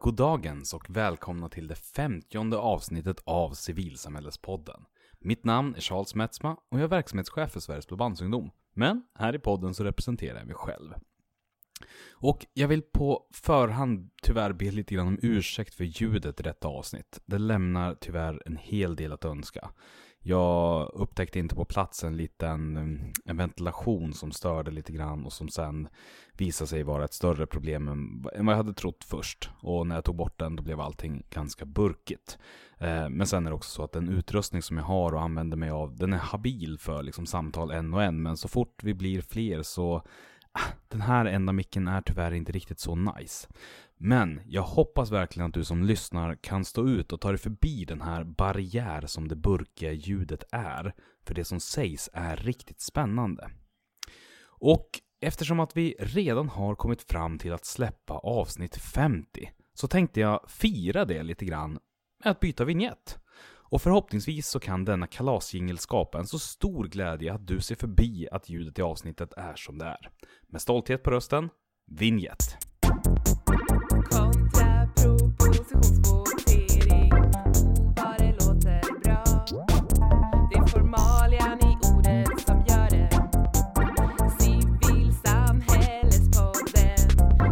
Goddagens och välkomna till det femtionde avsnittet av Civilsamhällespodden. Mitt namn är Charles Metzma och jag är verksamhetschef för Sveriges Blåbandsungdom. Men här i podden så representerar jag mig själv. Och jag vill på förhand tyvärr be lite grann om ursäkt för ljudet i detta avsnitt. Det lämnar tyvärr en hel del att önska. Jag upptäckte inte på plats en liten mm, en ventilation som störde lite grann och som sen visade sig vara ett större problem än vad jag hade trott först. Och när jag tog bort den då blev allting ganska burkigt. Eh, men sen är det också så att den utrustning som jag har och använder mig av, den är habil för liksom samtal en och en. Men så fort vi blir fler så ah, den här enda micken är tyvärr inte riktigt så nice. Men jag hoppas verkligen att du som lyssnar kan stå ut och ta dig förbi den här barriär som det burkiga ljudet är. För det som sägs är riktigt spännande. Och eftersom att vi redan har kommit fram till att släppa avsnitt 50 så tänkte jag fira det lite grann med att byta vignett. Och förhoppningsvis så kan denna kalasjingel skapa en så stor glädje att du ser förbi att ljudet i avsnittet är som det är. Med stolthet på rösten, vignett. Oh, vad det låter bra. Det är formalian i ordet som gör det. Civilsamhällespodden.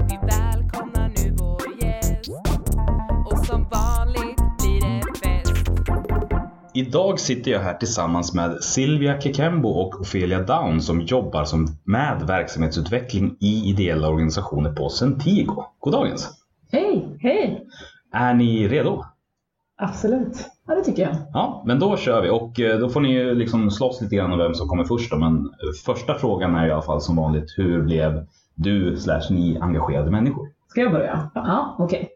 Vi välkomnar nu vår gäst. Och som vanligt blir det fest. Idag sitter jag här tillsammans med Silvia Kekembo och Ofelia Down som jobbar som med verksamhetsutveckling i ideella organisationer på Centigo. Goddagens! Hej! Hej! Är ni redo? Absolut. Ja, det tycker jag. Ja, men då kör vi och eh, då får ni ju liksom slåss lite grann om vem som kommer först då. Men eh, första frågan är i alla fall som vanligt, hur blev du slash ni engagerade människor? Ska jag börja? Ja, okej.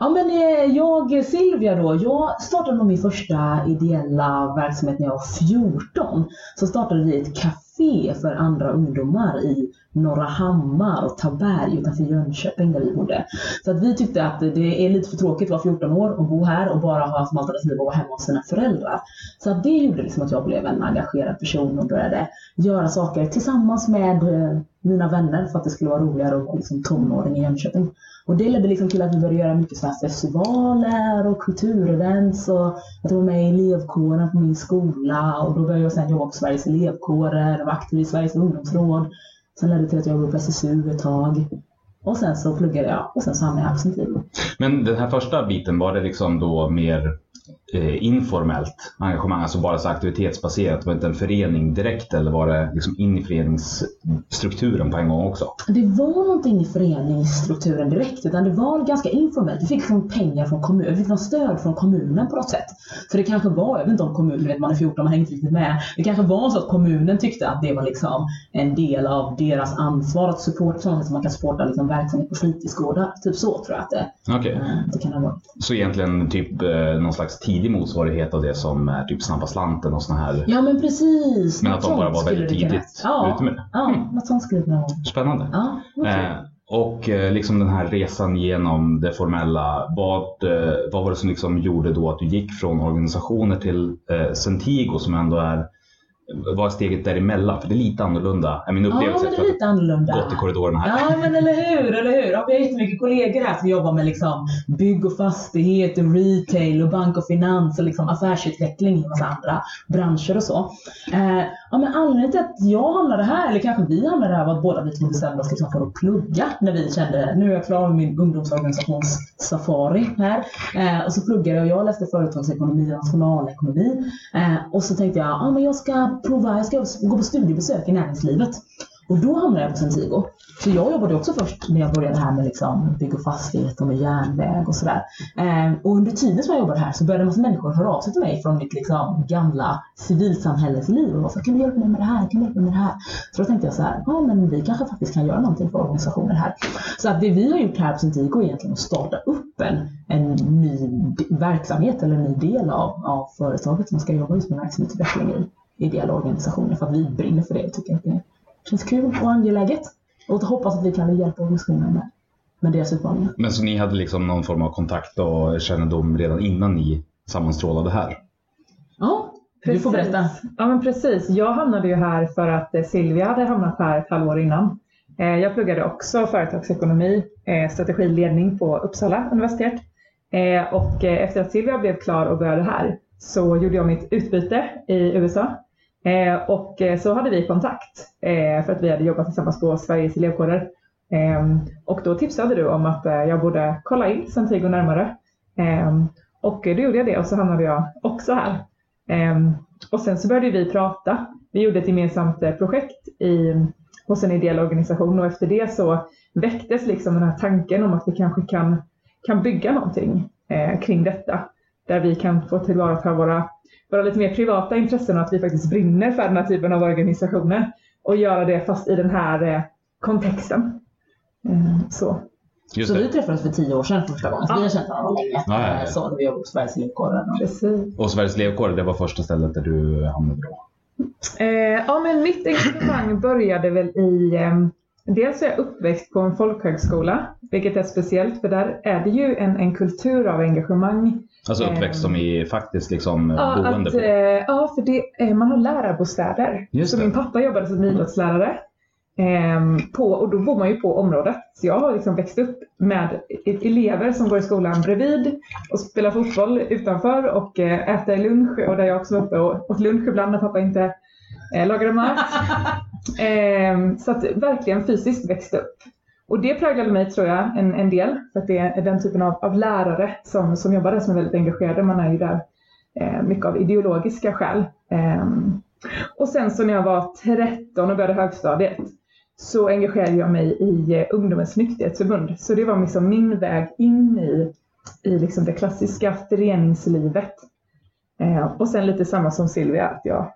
Ja, men eh, jag, Silvia då, jag startade min första ideella verksamhet när jag var 14. Så startade vi ett café för andra ungdomar i Norra Hammar och Taberg utanför Jönköping där vi bodde. Så att vi tyckte att det är lite för tråkigt att vara 14 år och bo här och bara ha som alternativ att vara hemma hos sina föräldrar. Så att det gjorde liksom att jag blev en engagerad person och började göra saker tillsammans med eh, mina vänner för att det skulle vara roligare att vara liksom tonåring i Jönköping. Och det ledde liksom till att vi började göra mycket så här festivaler och kulturevents och att jag var med i elevkåren på min skola och då började jag sedan jobba på Sveriges elevkårer och var aktiv i Sveriges ungdomsråd. Sen ledde det till att jag jobbade på SSU ett tag. Och sen så pluggade jag och sen så hamnade jag i på Men den här första biten, var det liksom då mer eh, informellt engagemang, alltså bara så aktivitetsbaserat? Var det inte en förening direkt eller var det liksom in i föreningsstrukturen på en gång också? Det var någonting i föreningsstrukturen direkt, utan det var ganska informellt. Vi fick liksom pengar från kommunen, vi fick någon stöd från kommunen på något sätt. Så det kanske var, jag vet inte om kommunen, vet, man är 14, man hänger inte riktigt med. Det kanske var så att kommunen tyckte att det var liksom en del av deras ansvar att supporta, sådant som man kan supporta liksom verksamhet på fritidsgårdar. Typ så tror jag att det, eh, det kan ha varit. Så egentligen typ eh, någon slags tidig motsvarighet av det som är typ Snabba slanten och såna här. Ja men precis! Men att de bara var väldigt tidigt ja, ute med det. Ja, Mm. något sånt skulle det kunna vara. Spännande. Ja, okej. Eh, och eh, liksom den här resan genom det formella. Vad, eh, vad var det som liksom gjorde då att du gick från organisationer till eh, Centigo som ändå är vad är steget däremellan? För det är lite annorlunda. min Ja, upplevelse men det är lite annorlunda. gått i korridorerna här. Ja, men eller hur, eller hur. Ja, vi har jättemycket kollegor här som jobbar med liksom bygg och fastighet, och retail, och bank och finans och liksom affärsutveckling en massa andra branscher och så. Eh, ja, men anledningen till att jag hamnade här, eller kanske vi hamnade här, var att båda vi bestämde oss liksom för att plugga när vi kände nu är jag klar med min ungdomsorganisations safari här. Eh, och så pluggade jag, jag läste företagsekonomi och nationalekonomi. Eh, och så tänkte jag, ja men jag ska prova, jag ska gå på studiebesök i näringslivet. Och då hamnade jag på Centigo. Så jag jobbade också först när jag började här med liksom bygg och fastighet och med järnväg och sådär. Ehm, och under tiden som jag jobbade här så började en massa människor höra av sig till mig från mitt liksom gamla civilsamhällesliv och var så här, kan du hjälpa mig med det här? Kan du hjälpa mig med det här? Så då tänkte jag så här, ja men vi kanske faktiskt kan göra någonting för organisationer här. Så att det vi har gjort här på Centigo är egentligen att starta upp en, en ny verksamhet eller en ny del av, av företaget som ska jobba just med verksamhetsutveckling i ideella organisationer för att vi brinner för det och tycker att det känns kul och angeläget. Och hoppas att vi kan hjälpa organisationerna med, med deras utmaningar. Men så ni hade liksom någon form av kontakt och kännedom redan innan ni sammanstrålade här? Ja, du får berätta. Ja men precis. Jag hamnade ju här för att eh, Silvia hade hamnat här ett halvår innan. Eh, Jag pluggade också företagsekonomi, eh, strategiledning på Uppsala universitet. Och efter att Silvia blev klar och började här så gjorde jag mitt utbyte i USA. Eh, och eh, så hade vi kontakt eh, för att vi hade jobbat tillsammans på Sveriges elevkårer. Och då tipsade du om att jag borde kolla in Centigo närmare. Och då gjorde jag det och så hamnade jag också här. Och sen så började vi prata. Vi gjorde ett gemensamt projekt i, hos en ideell organisation och efter det så väcktes liksom den här tanken om att vi kanske kan, kan bygga någonting kring detta. Där vi kan få tillvarata våra, våra lite mer privata intressen och att vi faktiskt brinner för den här typen av organisationer. Och göra det fast i den här eh, kontexten. Eh, så. Just Så det. vi träffades för tio år sedan första gången. Så vi har känt varandra länge. Ja, ja, ja. Eh, Så vi jobbade på Sveriges elevkårer. Och Sveriges elevkår, det var första stället där du hamnade då? Eh, ja, men mitt engagemang började väl i... Eh, dels är jag uppväxt på en folkhögskola, vilket är speciellt för där är det ju en, en kultur av engagemang. Alltså uppväxt som i faktiskt liksom Ja, boende att, på? eh, ja för det, eh, man har lärarbostäder. Just så det. min pappa jobbade som idrottslärare. ehm, på, och då bor man ju på området. Så jag har liksom växt upp med e- elever som går i skolan bredvid och spelar fotboll utanför och eh, äter lunch. Och där jag också var uppe och åt lunch ibland när pappa inte eh, lagade mat. Ehm, så att verkligen fysiskt växte upp. Och det präglade mig tror jag en, en del. För att det är den typen av, av lärare som, som jobbar där som är väldigt engagerade. Man är ju där eh, mycket av ideologiska skäl. Ehm, och sen så när jag var 13 och började högstadiet så engagerade jag mig i eh, Ungdomens nykterhetsförbund. Så det var liksom min väg in i, i liksom det klassiska föreningslivet. Eh, och sen lite samma som Silvia, att jag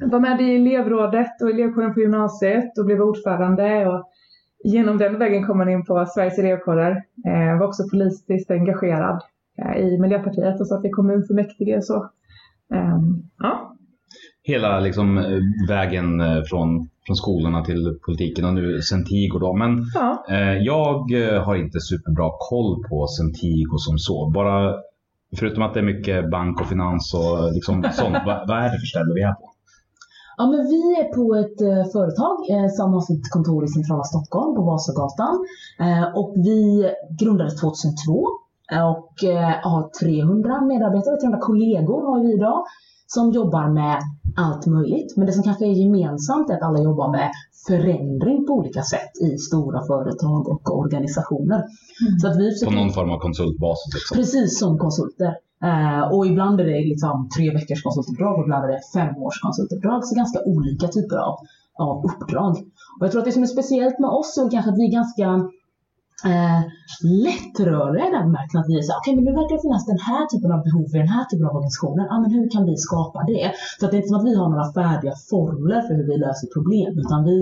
var med i elevrådet och elevkåren på gymnasiet och blev ordförande. Och genom den vägen kom man in på Sveriges elevkårer. Eh, var också politiskt engagerad eh, i Miljöpartiet och satt i kommunfullmäktige och så. Ehm, ja. Hela liksom eh, vägen från, från skolorna till politiken och nu Centigo då. Men ja. jag har inte superbra koll på Centigo som så. Bara förutom att det är mycket bank och finans och liksom sånt. vad, vad är det för ställe vi är på? Ja, men vi är på ett eh, företag eh, som har sitt kontor i centrala Stockholm på Vasagatan. Eh, och vi grundades 2002 eh, och eh, har 300 medarbetare, 300 kollegor har vi idag som jobbar med allt möjligt. Men det som kanske är gemensamt är att alla jobbar med förändring på olika sätt i stora företag och organisationer. Så att vi På försöker- någon form av konsultbasis. Liksom. Precis som konsulter. Eh, och ibland är det liksom tre veckors konsultuppdrag och ibland är det fem års konsultuppdrag. Så ganska olika typer av, av uppdrag. Och jag tror att det som är speciellt med oss är kanske att vi är ganska eh, lättrörliga i den bemärkelsen att vi är så här, okay, men nu verkar det finnas den här typen av behov i den här typen av organisationer. Ja men hur kan vi skapa det? Så att det är inte som att vi har några färdiga formler för hur vi löser problem utan vi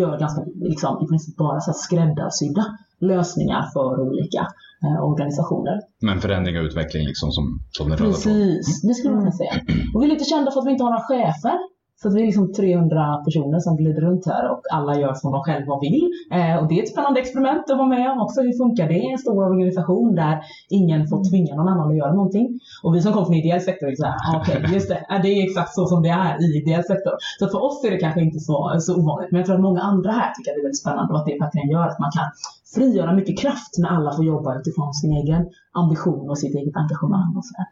gör ganska, liksom, i princip bara så här skräddarsydda lösningar för olika eh, organisationer. Men förändring och utveckling liksom som, som den röda. Precis, det skulle man kunna säga. Och vi är lite kända för att vi inte har några chefer. Så vi är liksom 300 personer som glider runt här och alla gör som de själva vill. Eh, och det är ett spännande experiment att vara med om också. Hur funkar det i en stor organisation där ingen får tvinga någon annan att göra någonting? Och vi som kommer från ideell sektor är så här, ah, okej, just det, det är exakt så som det är i ideell sektor. Så för oss är det kanske inte så, så ovanligt. Men jag tror att många andra här tycker att det är väldigt spännande och att det verkligen gör att man kan frigöra mycket kraft när alla får jobba utifrån sin egen ambition och sitt eget engagemang. Och så där.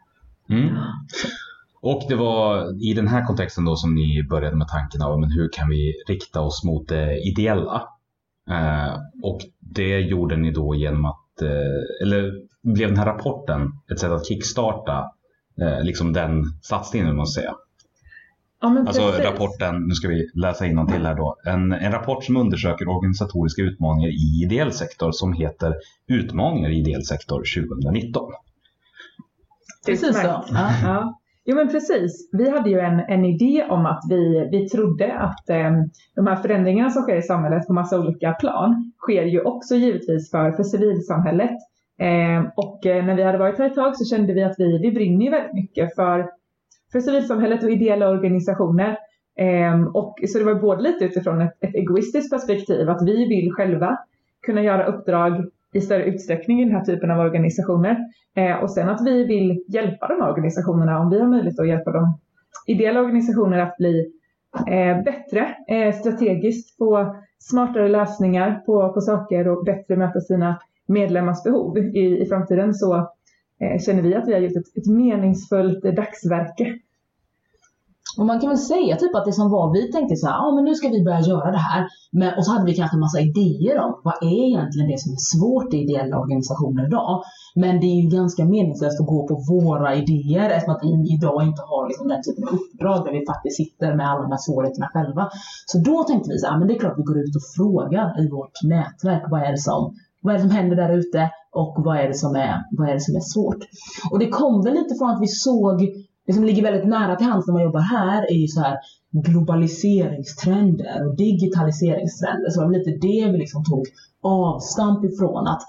Mm. Och det var i den här kontexten då som ni började med tanken av men hur kan vi rikta oss mot det ideella? Eh, och det gjorde ni då genom att, eh, eller blev den här rapporten ett sätt att kickstarta eh, liksom den satsningen, man säga. ja men Alltså precis. rapporten, nu ska vi läsa till här då. En, en rapport som undersöker organisatoriska utmaningar i ideell sektor som heter Utmaningar i ideell sektor 2019. Precis så. Ja. Jo men precis. Vi hade ju en, en idé om att vi, vi trodde att eh, de här förändringarna som sker i samhället på massa olika plan sker ju också givetvis för, för civilsamhället. Eh, och eh, när vi hade varit här ett tag så kände vi att vi, vi brinner ju väldigt mycket för, för civilsamhället och ideella organisationer. Eh, och, så det var både lite utifrån ett, ett egoistiskt perspektiv, att vi vill själva kunna göra uppdrag i större utsträckning i den här typen av organisationer. Eh, och sen att vi vill hjälpa de här organisationerna, om vi har möjlighet att hjälpa de ideella organisationer att bli eh, bättre eh, strategiskt, på smartare lösningar på, på saker och bättre möta sina medlemmars behov i, i framtiden så eh, känner vi att vi har gjort ett, ett meningsfullt eh, dagsverke. Och man kan väl säga typ att det som var, vi tänkte så här, ja men nu ska vi börja göra det här. Men, och så hade vi kanske en massa idéer om vad är egentligen det som är svårt i ideella organisationer idag. Men det är ju ganska meningslöst att gå på våra idéer eftersom att vi idag inte har liksom den typen av uppdrag där vi faktiskt sitter med alla de här svårigheterna själva. Så då tänkte vi så här, men det är klart vi går ut och frågar i vårt nätverk, vad är det som, vad är det som händer där ute och vad är det som är, vad är, det som är svårt? Och det kom väl lite från att vi såg det som ligger väldigt nära till hands när man jobbar här är ju så här globaliseringstrender och digitaliseringstrender. Så det var lite det vi liksom tog avstamp ifrån att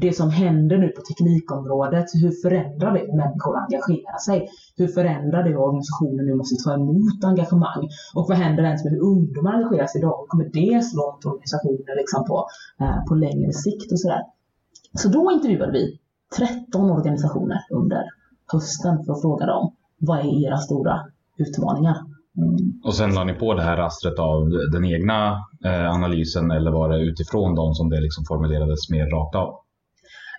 det som händer nu på teknikområdet, hur förändrar det hur människor engagerar sig? Hur förändrar det hur organisationer nu måste ta emot engagemang? Och vad händer ens med hur ungdomar engagerar sig idag? Hur kommer det slå mot organisationer liksom på, eh, på längre sikt och sådär? Så då intervjuade vi 13 organisationer under hösten för att fråga dem vad är era stora utmaningar? Mm. Och sen la ni på det här rastret av den egna eh, analysen eller var det utifrån dem som det liksom formulerades mer rakt av?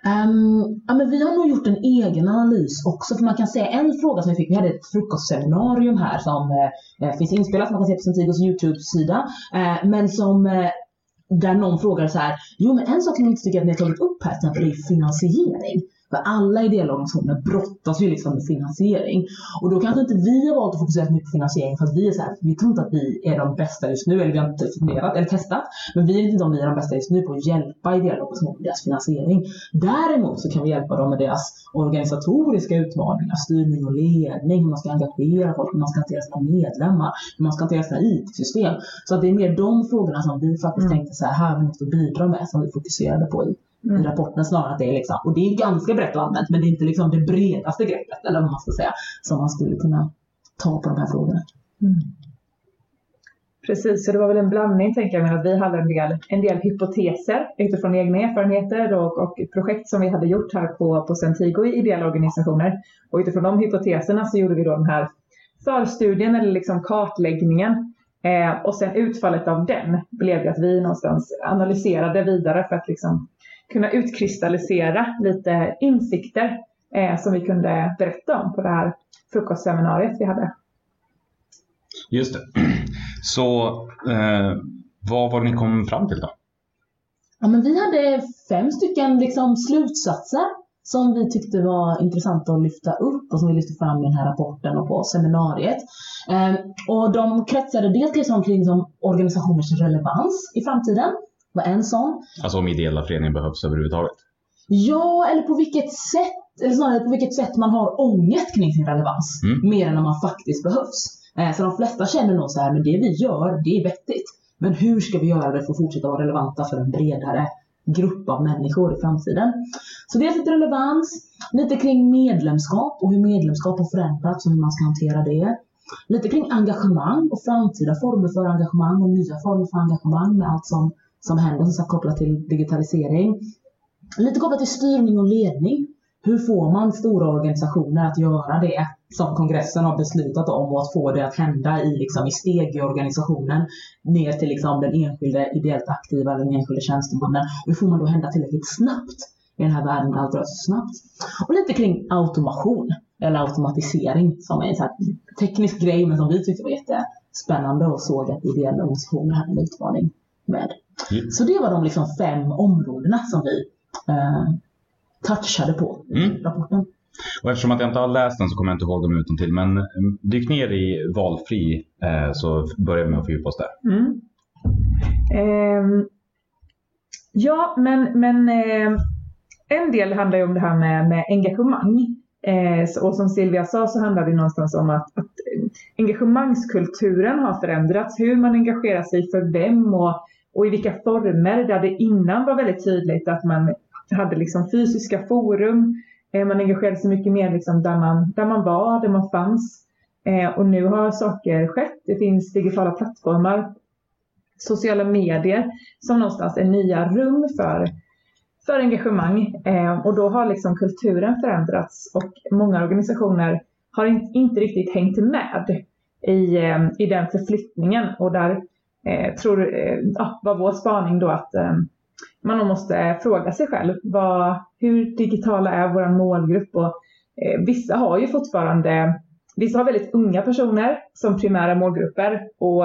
Um, ja, men vi har nog gjort en egen analys också. För man kan säga en fråga som vi fick, vi hade ett frukostseminarium här som eh, finns inspelat, man kan se på Centigos YouTube-sida. Eh, men som eh, där någon frågar så här, jo men en sak som jag inte tycker att ni har tagit upp här till exempel är finansiering. För alla ideella organisationer brottas ju liksom med finansiering. Och då kanske inte vi har valt att fokusera så mycket på finansiering för att vi är så här, vi tror inte att vi är de bästa just nu, eller vi har inte funderat eller testat. Men vi vet inte om vi är de bästa just nu på att hjälpa ideella organisationer med deras finansiering. Däremot så kan vi hjälpa dem med deras organisatoriska utmaningar, styrning och ledning, hur man ska engagera folk, hur man ska hantera sina medlemmar, hur man ska hantera sina IT-system. Så att det är mer de frågorna som vi faktiskt mm. tänkte så här, här vi att bidra med, som vi fokuserade på i mm. rapporten snarare att det är liksom, och det är ganska brett och allmänt, men det är inte liksom det bredaste greppet, eller vad man ska säga, som man skulle kunna ta på de här frågorna. Mm. Precis, så det var väl en blandning tänker jag med att vi hade en del, en del hypoteser utifrån egna erfarenheter och, och projekt som vi hade gjort här på, på Centigo i ideella organisationer. Och utifrån de hypoteserna så gjorde vi då den här förstudien eller liksom kartläggningen. Eh, och sen utfallet av den blev det att vi någonstans analyserade vidare för att liksom kunna utkristallisera lite insikter eh, som vi kunde berätta om på det här frukostseminariet vi hade. Just det. Så eh, vad var det ni kom fram till då? Ja, men vi hade fem stycken liksom, slutsatser som vi tyckte var intressanta att lyfta upp och som vi lyfte fram i den här rapporten och på seminariet. Eh, och de kretsade dels liksom kring som organisationers relevans i framtiden var en sån. Alltså om ideella föreningar behövs överhuvudtaget? Ja, eller på vilket sätt, eller snarare på vilket sätt man har ångest kring sin relevans. Mm. Mer än när man faktiskt behövs. Eh, så de flesta känner nog så här, men det vi gör, det är vettigt. Men hur ska vi göra det för att fortsätta vara relevanta för en bredare grupp av människor i framtiden? Så dels lite relevans, lite kring medlemskap och hur medlemskap har förändrats och hur man ska hantera det. Lite kring engagemang och framtida former för engagemang och nya former för engagemang med allt som som händer som sagt kopplat till digitalisering. Lite kopplat till styrning och ledning. Hur får man stora organisationer att göra det som kongressen har beslutat om och att få det att hända i, liksom, i steg i organisationen ner till liksom, den enskilde ideellt aktiva eller den enskilde tjänstemannen. Och hur får man då hända tillräckligt snabbt i den här världen där allt rör sig snabbt? Och lite kring automation eller automatisering som är en så här teknisk grej men som vi tyckte var jättespännande och såg att ideella organisationer hade en utmaning med. Mm. Så det var de liksom fem områdena som vi eh, touchade på i mm. rapporten. Och eftersom att jag inte har läst den så kommer jag inte ihåg dem utan till. Men mm, dyk ner i valfri eh, så börjar vi med att fördjupa oss där. Mm. Eh, ja, men, men eh, en del handlar ju om det här med, med engagemang. Eh, och som Silvia sa så handlar det någonstans om att, att engagemangskulturen har förändrats. Hur man engagerar sig för vem och och i vilka former där det innan var väldigt tydligt att man hade liksom fysiska forum, eh, man engagerade sig mycket mer liksom där, man, där man var, där man fanns. Eh, och nu har saker skett. Det finns digitala plattformar, sociala medier som någonstans är nya rum för, för engagemang. Eh, och då har liksom kulturen förändrats och många organisationer har inte riktigt hängt med i, i den förflyttningen. Och där eh, tror, eh, ja, var vår spaning då att eh, man nog måste fråga sig själv vad, hur digitala är vår målgrupp? Och, eh, vissa har ju fortfarande Vissa har väldigt unga personer som primära målgrupper och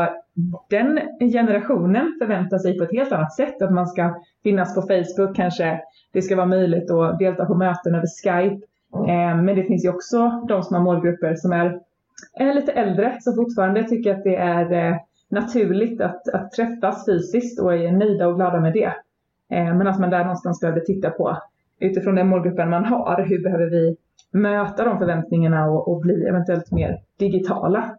den generationen förväntar sig på ett helt annat sätt att man ska finnas på Facebook kanske. Det ska vara möjligt att delta på möten över Skype. Eh, men det finns ju också de som har målgrupper som är, är lite äldre som fortfarande tycker att det är eh, naturligt att, att träffas fysiskt och är nöjda och glada med det. Eh, men att man där någonstans behöver titta på utifrån den målgruppen man har. Hur behöver vi möta de förväntningarna och, och bli eventuellt mer digitala?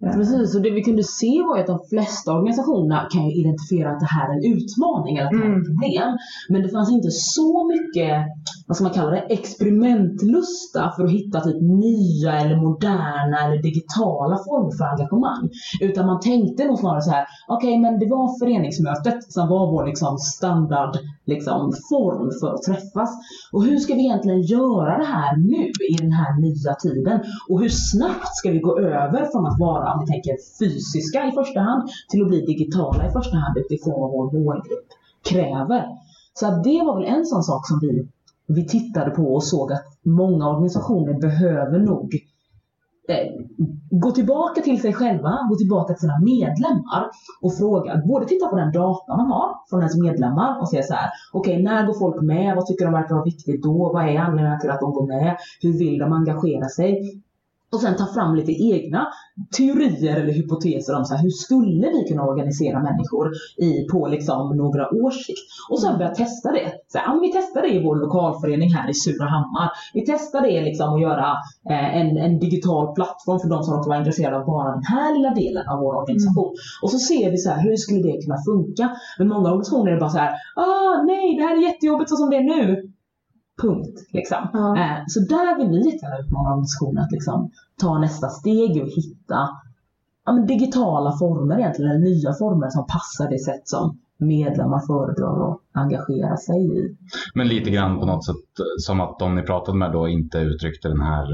Precis, och det vi kunde se var att de flesta organisationerna kan ju identifiera att det här är en utmaning eller att det här är ett Mm. problem. Men det fanns inte så mycket, vad ska man kalla det, experimentlusta för att hitta typ nya eller moderna eller digitala former för engagemang. Utan man tänkte nog snarare så här, okej men det var föreningsmötet som var vår liksom standard liksom, form för att träffas. Och hur ska vi egentligen göra det här nu i den här nya tiden? Och hur snabbt ska vi gå över från att vara, om vi tänker fysiska i första hand, till att bli digitala i första hand utifrån vad vår målgrupp kräver. Så att det var väl en sån sak som vi, vi tittade på och såg att många organisationer behöver nog Eh, gå tillbaka till sig själva, gå tillbaka till sina medlemmar och fråga, både titta på den data man har från ens medlemmar och säga så här, okej när går folk med, vad tycker de verkar vara viktigt då, vad är anledningen till att de går med, hur vill de engagera sig? Och sen ta fram lite egna teorier eller hypoteser om så här, hur skulle vi kunna organisera människor i, på liksom några års sikt. Och sen börja testa det. Så här, vi testar det i vår lokalförening här i Surahammar. Vi testar det liksom att göra eh, en, en digital plattform för de som råkar vara intresserade av bara den här lilla delen av vår organisation. Och så ser vi så här, hur skulle det kunna funka? Men många organisationer är bara så här, ah nej det här är jättejobbigt så som det är nu. Punkt. Liksom. Ja. Eh, så där vill vi jättegärna utmana organisationen att liksom, ta nästa steg och hitta ja, men digitala former egentligen, eller nya former som passar det sätt som medlemmar föredrar att engagera sig i. Men lite grann på något sätt som att de ni pratade med då inte uttryckte den här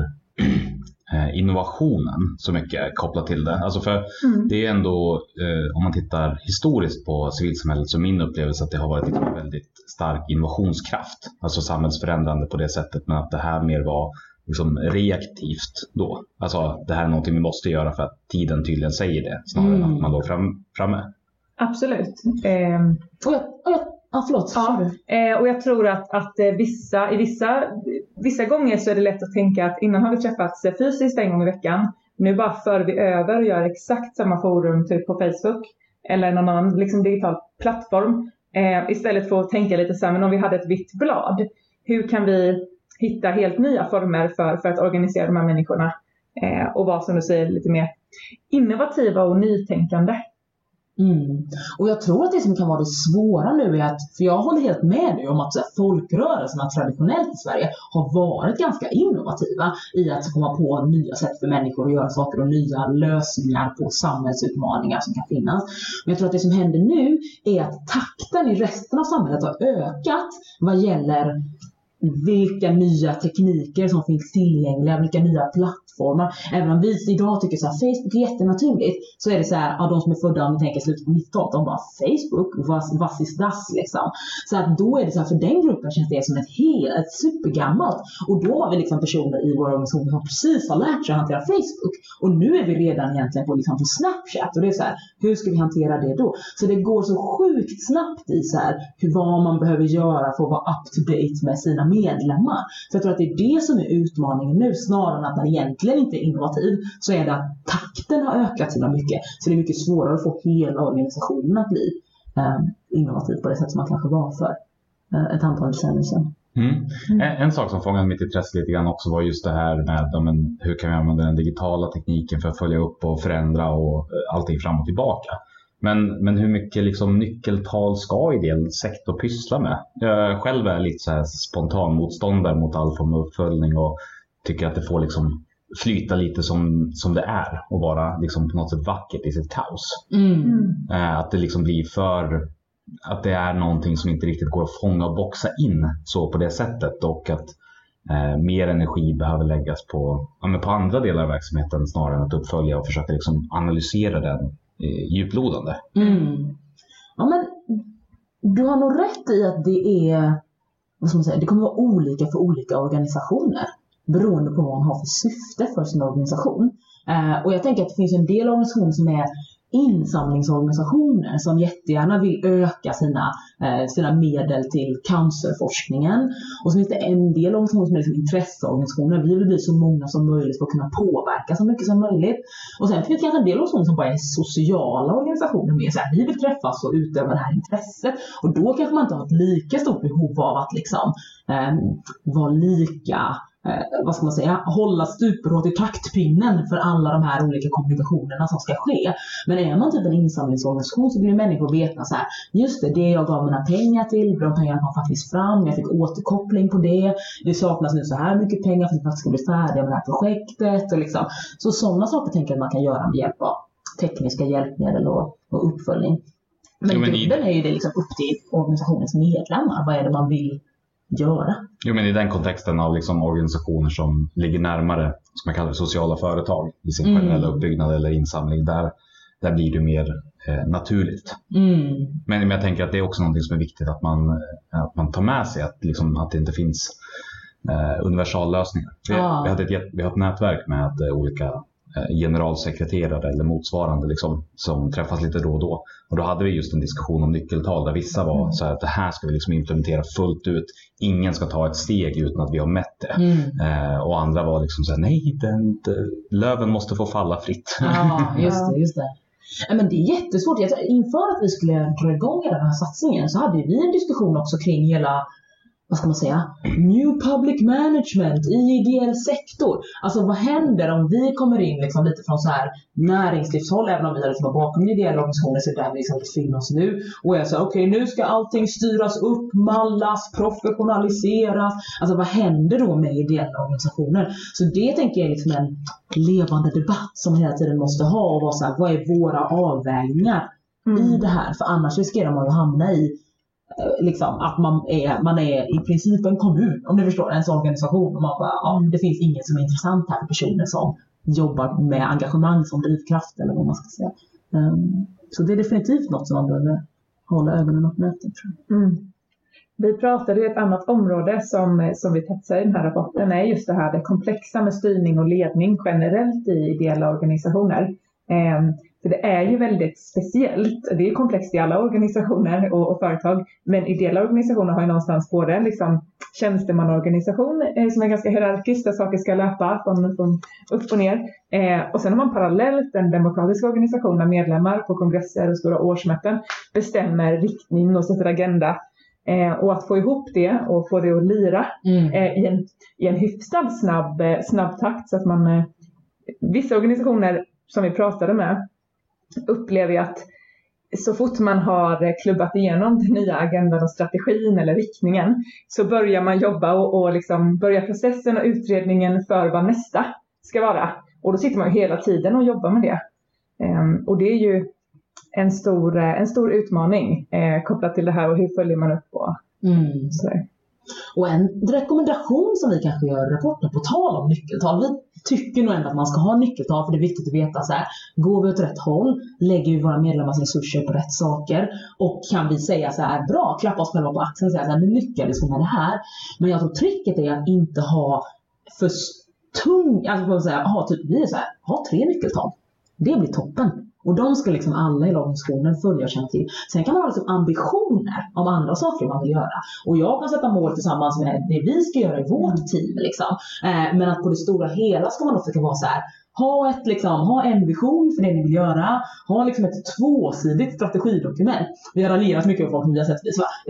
innovationen så mycket kopplat till det. Alltså för Mm. det är ändå, eh, om man tittar historiskt på civilsamhället, så min upplevelse att det har varit liksom en väldigt stark innovationskraft. Alltså samhällsförändrande på det sättet, men att det här mer var liksom reaktivt då. Alltså det här är någonting vi måste göra för att tiden tydligen säger det, snarare än Mm. att man låg fram, framme. Absolut. Ehm, Och jag, och jag, förlåt. Ja. du. Eh, och jag tror att, att eh, vissa, i vissa, vissa gånger så är det lätt att tänka att innan har vi träffats fysiskt en gång i veckan. Nu bara för vi över och gör exakt samma forum typ på Facebook eller någon annan liksom, digital plattform. Eh, istället för att tänka lite så här, men om vi hade ett vitt blad. Hur kan vi hitta helt nya former för, för att organisera de här människorna eh, och vara som du säger lite mer innovativa och nytänkande. Mm. Och jag tror att det som kan vara det svåra nu är att, för jag håller helt med dig om att så här, folkrörelserna traditionellt i Sverige har varit ganska innovativa i att komma på nya sätt för människor att göra saker och nya lösningar på samhällsutmaningar som kan finnas. Men jag tror att det som händer nu är att takten i resten av samhället har ökat vad gäller vilka nya tekniker som finns tillgängliga, vilka nya plattformar. Även om vi idag tycker att Facebook är jättenaturligt så är det så här, ja, de som är födda om vi tänker slutet på 90-talet, de bara Facebook, vad, vad is das liksom. Så att då är det så här, för den gruppen känns det som ett helt, ett supergammalt. Och då har vi liksom personer i vår organisation som precis har lärt sig att hantera Facebook. Och nu är vi redan egentligen på, liksom, på Snapchat. Och det är så här, hur ska vi hantera det då? Så det går så sjukt snabbt i så här, hur, vad man behöver göra för att vara up to date med sina medlemmar. Så jag tror att det är det som är utmaningen nu, snarare än att man egentligen inte är innovativ, så är det att takten har ökat så mycket. Så det är mycket svårare att få hela organisationen att bli eh, innovativ på det sätt som man kanske var för eh, ett antal decennier sedan. Mm. En, en sak som fångade mitt intresse lite grann också var just det här med ja, men, hur kan vi använda den digitala tekniken för att följa upp och förändra och eh, allting fram och tillbaka. Men, men hur mycket liksom, nyckeltal ska ideell sektor pyssla med? Jag själv är lite så här spontan motståndare mot all form av uppföljning och tycker att det får liksom flyta lite som, som det är och vara liksom på något sätt vackert i sitt kaos. Eh, att det liksom blir för att det är någonting som inte riktigt går att fånga och boxa in så på det sättet och att eh, mer energi behöver läggas på, ja, men på andra delar av verksamheten snarare än att uppfölja och försöka liksom analysera den Eh, djuplodande. Mm. Ja, men du har nog rätt i att det är, vad ska man säga, det kommer vara olika för olika organisationer beroende på vad man har för syfte för sin organisation. Eh, och jag tänker att det finns en del organisationer som är insamlingsorganisationer som jättegärna vill öka sina, eh, sina medel till cancerforskningen. Och så finns det en del organisationer som är liksom intresseorganisationer. Vi vill bli så många som möjligt för att kunna påverka så mycket som möjligt. Och sen finns det kanske en del organisationer som bara är sociala organisationer. Med så här, vi vill träffas och utöva det här intresset. Och då kanske man inte har ett lika stort behov av att liksom, eh, vara lika eh, vad ska man säga, hålla stuprået i taktpinnen för alla de här olika kommunikationerna som ska ske. Men är man typ en insamlingsorganisation så vill människor veta så här, just det, det jag gav mina pengar till, de pengarna kom faktiskt fram, jag fick återkoppling på det, det saknas nu så här mycket pengar för att vi faktiskt ska bli färdiga med det här projektet. Och liksom. Så sådana saker tänker jag att man kan göra med hjälp av tekniska hjälpmedel och, och uppföljning. Men, Jo, men i- grunden är ju det liksom upp till organisationens medlemmar. Vad är det man vill göra? Jo, men i den kontexten av liksom organisationer som ligger närmare, som man kallar det, sociala företag i sin Mm. generella uppbyggnad eller insamling, där, där blir det mer eh, naturligt. Mm. Men, men jag tänker att det är också något som är viktigt att man, eh, att man tar med sig, att, liksom, att det inte finns eh, universallösningar. Vi, Ja. vi, hade ett, jätte- vi har ett nätverk med eh, olika generalsekreterare eller motsvarande liksom, som träffas lite då och då. Och då hade vi just en diskussion om nyckeltal där vissa var så här att det här ska vi liksom implementera fullt ut. Ingen ska ta ett steg utan att vi har mätt det. Mm. Eh, och andra var liksom så här, nej, den, den, löven måste få falla fritt. Ja, just det. Just det. Ja, men det är jättesvårt. Inför att vi skulle dra igång hela den här satsningen så hade vi en diskussion också kring hela vad ska man säga, new public management i ideell sektor. Alltså vad händer om vi kommer in liksom lite från så här näringslivshåll, även om vi har liksom bakom ideella organisationer så är det där vi liksom befinner oss nu. Och jag säger okej nu ska allting styras upp, mallas, professionaliseras. Alltså vad händer då med ideella organisationer? Så det tänker jag är liksom en levande debatt som hela tiden måste ha och vara så här, vad är våra avvägningar i det här? För annars riskerar man att hamna i liksom, att man är, man är i princip en kommun, om du förstår, ens organisation. Och man bara, ja, det finns ingen som är intressant här för personer som jobbar med engagemang som drivkraft eller vad man ska säga. Ehm, så det är definitivt något som man behöver hålla ögonen öppna efter. Mm. Vi pratade ju ett annat område som, som vi touchar i den här rapporten är just det här det komplexa med styrning och ledning generellt i ideella organisationer. Eh, för det är ju väldigt speciellt. Det är komplext i alla organisationer och, och företag. Men ideella organisationer har ju någonstans både liksom tjänstemannaorganisation eh, som är ganska hierarkisk där saker ska löpa från, från upp och ner. Eh, och sen har man parallellt en demokratisk organisation där medlemmar på kongresser och stora årsmöten bestämmer riktning och sätter agenda. Eh, och att få ihop det och få det att lira eh, i, en, i en hyfsad snabb, eh, snabb takt så att man eh, Vissa organisationer som vi pratade med upplever ju att så fort man har klubbat igenom den nya agendan och strategin eller riktningen så börjar man jobba och, och liksom börja processen och utredningen för vad nästa ska vara. Och då sitter man ju hela tiden och jobbar med det. Ehm, och det är ju en stor, eh, en stor utmaning eh, kopplat till det här och hur följer man upp och Mm. sådär. Och en rekommendation som vi kanske gör i rapporten, på tal om nyckeltal. Vi tycker nog ändå att man ska ha nyckeltal för det är viktigt att veta så här. Går vi åt rätt håll? Lägger vi våra medlemmars resurser på rätt saker? Och kan vi säga så här, bra, klappa oss själva på axeln och säga så här, nu lyckades vi med det här. Men jag tror tricket är att inte ha för tung, alltså man säga, ha typ, vi är så här, ha tre nyckeltal. Det blir toppen. Och de ska liksom alla i organisationen följa och känna till. Sen kan man ha liksom ambitioner om andra saker man vill göra. Och jag kan sätta mål tillsammans med det vi ska göra i vårt team. Liksom. Eh, men att på det stora hela ska man då försöka vara så här. Ha, ett, liksom, ha en vision för det ni vill göra. Ha liksom ett tvåsidigt strategidokument. Vi har raljerat mycket med folk som vi har sett.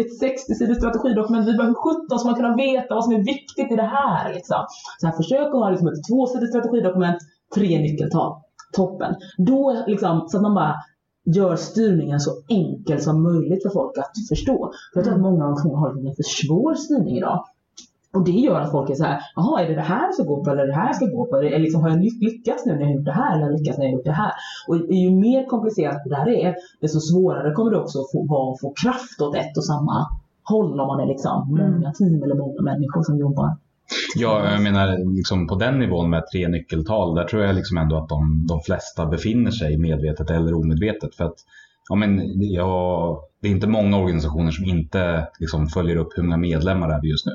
Ett 60-sidigt strategidokument. Vi behöver 17 så man kunna veta vad som är viktigt i det här. Liksom. Så här, försök att ha liksom ett tvåsidigt strategidokument, tre nyckeltal. Toppen. Då liksom, så att man bara gör styrningen så enkel som möjligt för folk att förstå. För jag tror att många organisationer har en för svår styrning idag. Och det gör att folk är så här, jaha är det det här jag ska gå på eller det här jag ska gå på? Eller liksom, har jag ly- lyckats nu när jag har gjort det här eller lyckats när jag gjort det här? Och ju mer komplicerat det där är, desto svårare kommer det också att få, vara att få kraft åt ett och samma håll om man är liksom många team eller många människor som jobbar Ja, jag menar liksom på den nivån med tre nyckeltal, där tror jag liksom ändå att de, de flesta befinner sig medvetet eller omedvetet. För att ja, men, ja, det är inte många organisationer som inte liksom, följer upp hur många medlemmar är vi just nu.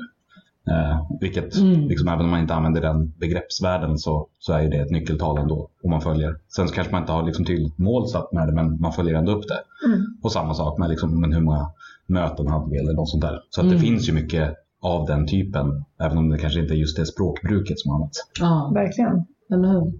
Eh, vilket, Mm. liksom, även om man inte använder den begreppsvärlden så, så är det ett nyckeltal ändå. Om man följer. Sen så kanske man inte har liksom, tydligt mål satt med det, men man följer ändå upp det. Mm. Och samma sak med liksom, men hur många möten hade vi eller något sånt där. Så att det Mm. finns ju mycket av den typen, även om det kanske inte är just det språkbruket som används. Ja, Verkligen. eller hur?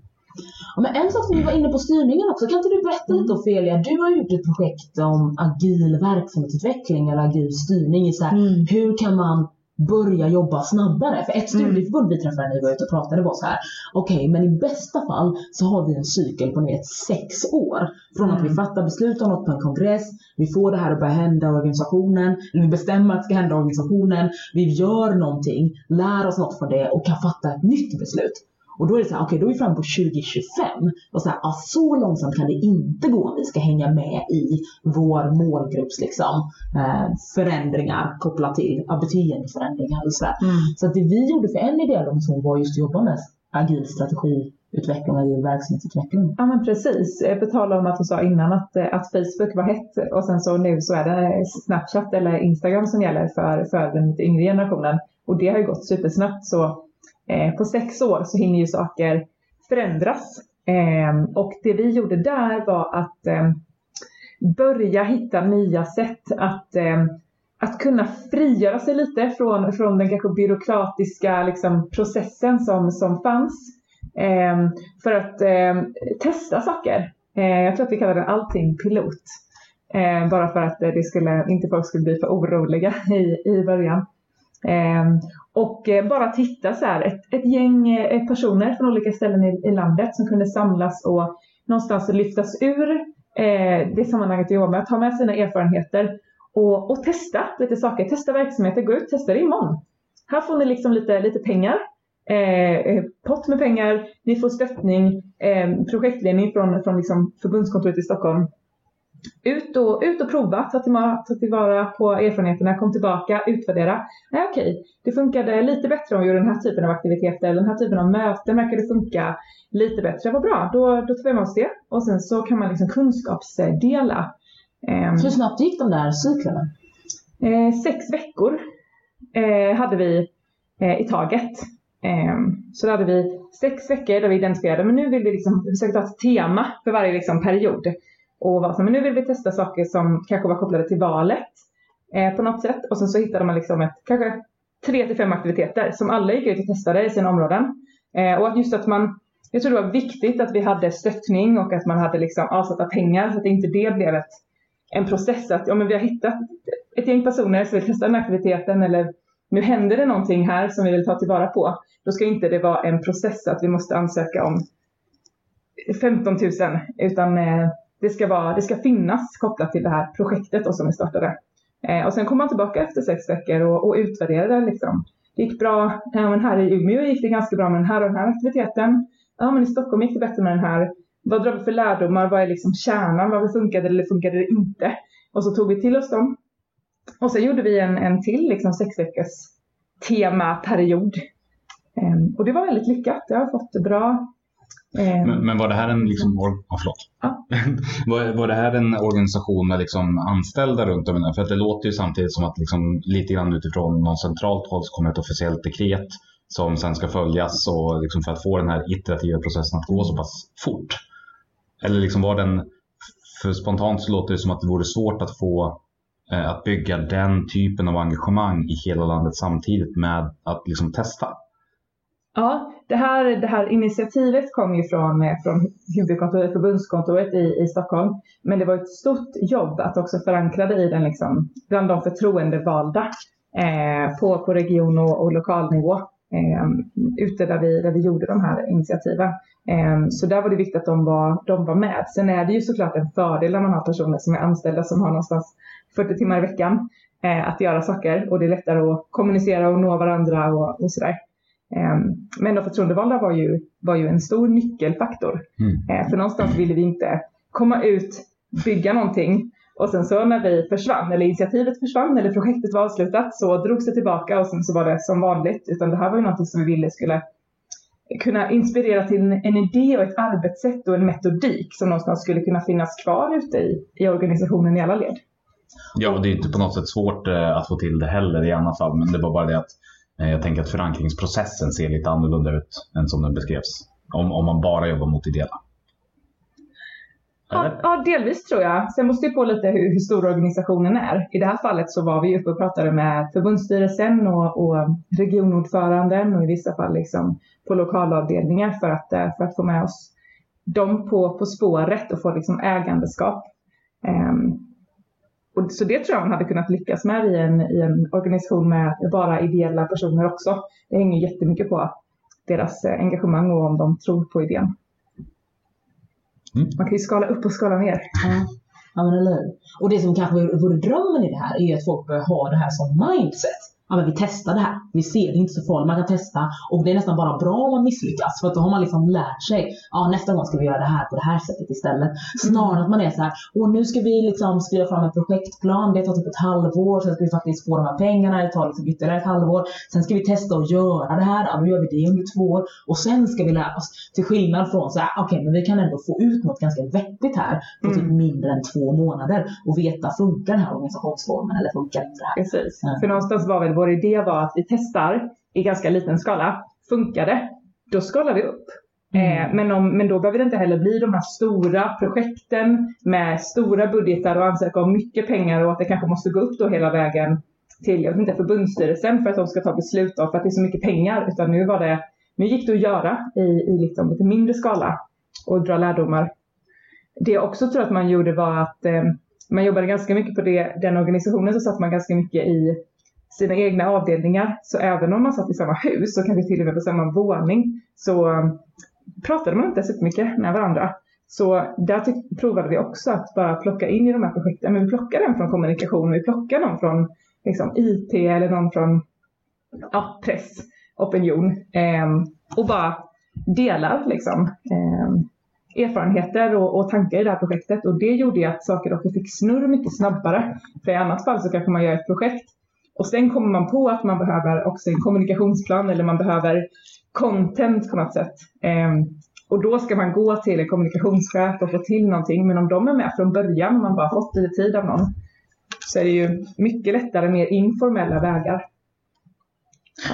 Ja, men en sak som vi var inne på styrningen också, kan inte du berätta lite Ofelia? Du har gjort ett projekt om agil verksamhetsutveckling eller agil styrning. Så här, Mm. Hur kan man börja jobba snabbare? För ett studieförbund vi träffade när vi var ute och pratade var så här. Okej, men i bästa fall så har vi en cykel på vet, sex år. Från att vi fattar beslut om något på en kongress, vi får det här att börja hända i organisationen, eller vi bestämmer att det ska hända i organisationen, vi gör någonting, lär oss något från det och kan fatta ett nytt beslut. Och då är det så här, okej då är vi framme på 2025. Och så, här, ja, så långsamt kan det inte gå om vi ska hänga med i vår målgrupps liksom, eh, förändringar kopplat till ja, beteendeförändringar och sådär. Mm. Så att det vi gjorde för en ideell organisation var just att jobba med agil strategiutveckling och agil verksamhetsutveckling. Ja men precis. Eh, På tal om att du sa innan att, eh, att Facebook var hett och sen så nu så är det Snapchat eller Instagram som gäller för, för den yngre generationen. Och det har ju gått supersnabbt så eh, på sex år så hinner ju saker förändras. Eh, och det vi gjorde där var att eh, börja hitta nya sätt att, eh, att kunna frigöra sig lite från, från den kanske byråkratiska liksom, processen som, som fanns. Eh, för att eh, testa saker. Eh, jag tror att vi kallade allting pilot. Eh, bara för att eh, det skulle, inte folk skulle bli för oroliga i, i början. Eh, och eh, bara titta så här, ett, ett gäng eh, personer från olika ställen i, i landet som kunde samlas och någonstans lyftas ur eh, det sammanhanget vi jobbar med, ta med sina erfarenheter och, och testa lite saker, testa verksamheter, gå ut, testa det imorgon. Här får ni liksom lite, lite pengar, eh, eh pott med pengar, ni får stöttning, eh, projektledning från, från liksom förbundskontoret i Stockholm. Ut och, ut och prova, ta tillvara, ta tillvara på erfarenheterna, kom tillbaka, utvärdera. Nej, okej, det funkade lite bättre om vi gjorde den här typen av aktiviteter, den här typen av möten verkade funka lite bättre. Vad bra, då, då tar vi med oss det. Och sen så kan man liksom kunskapsdela. Ehm, Så hur snabbt gick de där cyklerna? Eh, sex veckor eh, hade vi eh, i taget. Eh, så då hade vi sex veckor där vi identifierade, men nu vill vi liksom, vi försökte ha ett tema för varje liksom, period. Och var så, men nu vill vi testa saker som kanske var kopplade till valet eh, på något sätt. Och sen så hittade man liksom ett, kanske tre till fem aktiviteter som alla gick ut och testade i sina områden. Eh, och att just att man, jag tror det var viktigt att vi hade stöttning och att man hade liksom avsatta pengar så att inte det blev ett en process att ja, men vi har hittat ett gäng personer som vill testa den här aktiviteten eller nu händer det någonting här som vi vill ta tillvara på. Då ska inte det vara en process att vi måste ansöka om 15 000 utan eh, det, ska vara, det ska finnas kopplat till det här projektet som vi startade. Eh, och sen kom man tillbaka efter sex veckor och, och utvärderade liksom. Det gick bra, ja, men här i Umeå gick det ganska bra med den här och den här aktiviteten. Ja men i Stockholm gick det bättre med den här. Vad drar vi för lärdomar? Vad är liksom kärnan? Vad funkade eller funkade det inte? Och så tog vi till oss dem. Och sen gjorde vi en, en till liksom sex veckors temaperiod. Eh, och det var väldigt lyckat. Det har fått bra ehm, Men, men var det här en, liksom, or- förlåt. Ja. var, var det här en organisation med liksom anställda runt om För att det låter ju samtidigt som att liksom, lite grann utifrån någon centralt håll så kommer ett officiellt dekret som sen ska följas och liksom för att få den här iterativa processen att gå så pass fort. Eller liksom var den, för spontant så låter det som att det vore svårt att få eh, att bygga den typen av engagemang i hela landet samtidigt med att liksom testa. Ja, det här, det här initiativet kom ju från, eh, från huvudkontoret, förbundskontoret i, i Stockholm. Men det var ett stort jobb att också förankra det i den, liksom, bland de förtroendevalda eh, på, på region och, och lokalnivå. Eh, ute där vi, där vi gjorde de här initiativen. Eh, så där var det viktigt att de var, de var med. Sen är det ju såklart en fördel när man har personer som är anställda som har någonstans 40 timmar i veckan eh, att göra saker och det är lättare att kommunicera och nå varandra och, och sådär. Ehm, Men de förtroendevalda var ju, var ju en stor nyckelfaktor. Mm. Eh, För någonstans ville vi inte komma ut, bygga någonting Och sen så när vi försvann, eller initiativet försvann, eller projektet var avslutat, så drogs det tillbaka och sen så var det som vanligt. Utan det här var ju någonting som vi ville skulle kunna inspirera till en, idé och ett arbetssätt och en metodik som någonstans skulle kunna finnas kvar ute i, i organisationen i alla led. Ja, och det är inte på något sätt svårt eh, att få till det heller i annat fall. Men det var bara det att jag tänker att förankringsprocessen ser lite annorlunda ut än som den beskrevs. Om, om man bara jobbar mot ideella. Ja, ja, delvis tror jag. Sen måste det på lite hur, hur stor organisationen är. I det här fallet så var vi uppe och pratade med förbundsstyrelsen och, och regionordföranden och i vissa fall liksom på lokalavdelningar för att, eh, för att få med oss dem på, på spåret och få liksom ägandeskap. Ehm, och så det tror jag man hade kunnat lyckas med i en, i en organisation med bara ideella personer också. Det hänger jättemycket på deras eh, engagemang och om de tror på idén. Mm. Man kan ju skala upp och skala ner. Ja, ja men eller hur. Och det som kanske vore drömmen i det här är ju att folk börjar ha det här som mindset. Ja men vi testar det här. Vi ser det är inte så farligt. Man kan testa och det är nästan bara bra om man misslyckas. För att då har man liksom lärt sig. Ja nästa gång ska vi göra det här på det här sättet istället. Snarare än att man är så här. Och nu ska vi liksom skriva fram en projektplan. Det tar typ ett halvår. Sen ska vi faktiskt få de här pengarna. Det tar liksom ytterligare ett halvår. Sen ska vi testa att göra det här. Ja då gör vi det under två år. Och sen ska vi lära oss. Till skillnad från så här. Okej men vi kan ändå få ut något ganska vettigt här. På typ mindre än två månader. Och veta funkar den här organisationsformen eller funkar inte det här. Precis. Ja. För någonstans var väl vår idé var att vi testar i ganska liten skala. Funkar det? Då skalar vi upp. Mm. Eh, men, om, men då behöver det inte heller bli de här stora projekten med stora budgetar och ansöka om mycket pengar och att det kanske måste gå upp då hela vägen till, jag vet inte, förbundsstyrelsen för att de ska ta beslut av för att det är så mycket pengar. Utan nu var det, nu gick det att göra i, i liksom lite mindre skala och dra lärdomar. Det jag också tror att man gjorde var att eh, man jobbade ganska mycket på det, den organisationen så satt man ganska mycket i sina egna avdelningar. Så även om man satt i samma hus och kanske till och med på samma våning så um, pratade man inte så mycket med varandra. Så där provade vi också att bara plocka in i de här projekten. Men vi plockar en från kommunikation och vi plockar någon från liksom, IT eller någon från ja, press, opinion Eh, och bara delar liksom, eh, erfarenheter och, och tankar i det här projektet. Och det gjorde ju att saker också fick snurr mycket snabbare. För i annat fall så kanske man gör ett projekt och sen kommer man på att man behöver också en kommunikationsplan eller man behöver content på något sätt. Ehm, och då ska man gå till en kommunikationschef och få till någonting. Men om de är med från början och man bara fått lite tid av någon så är det ju mycket lättare, mer informella vägar.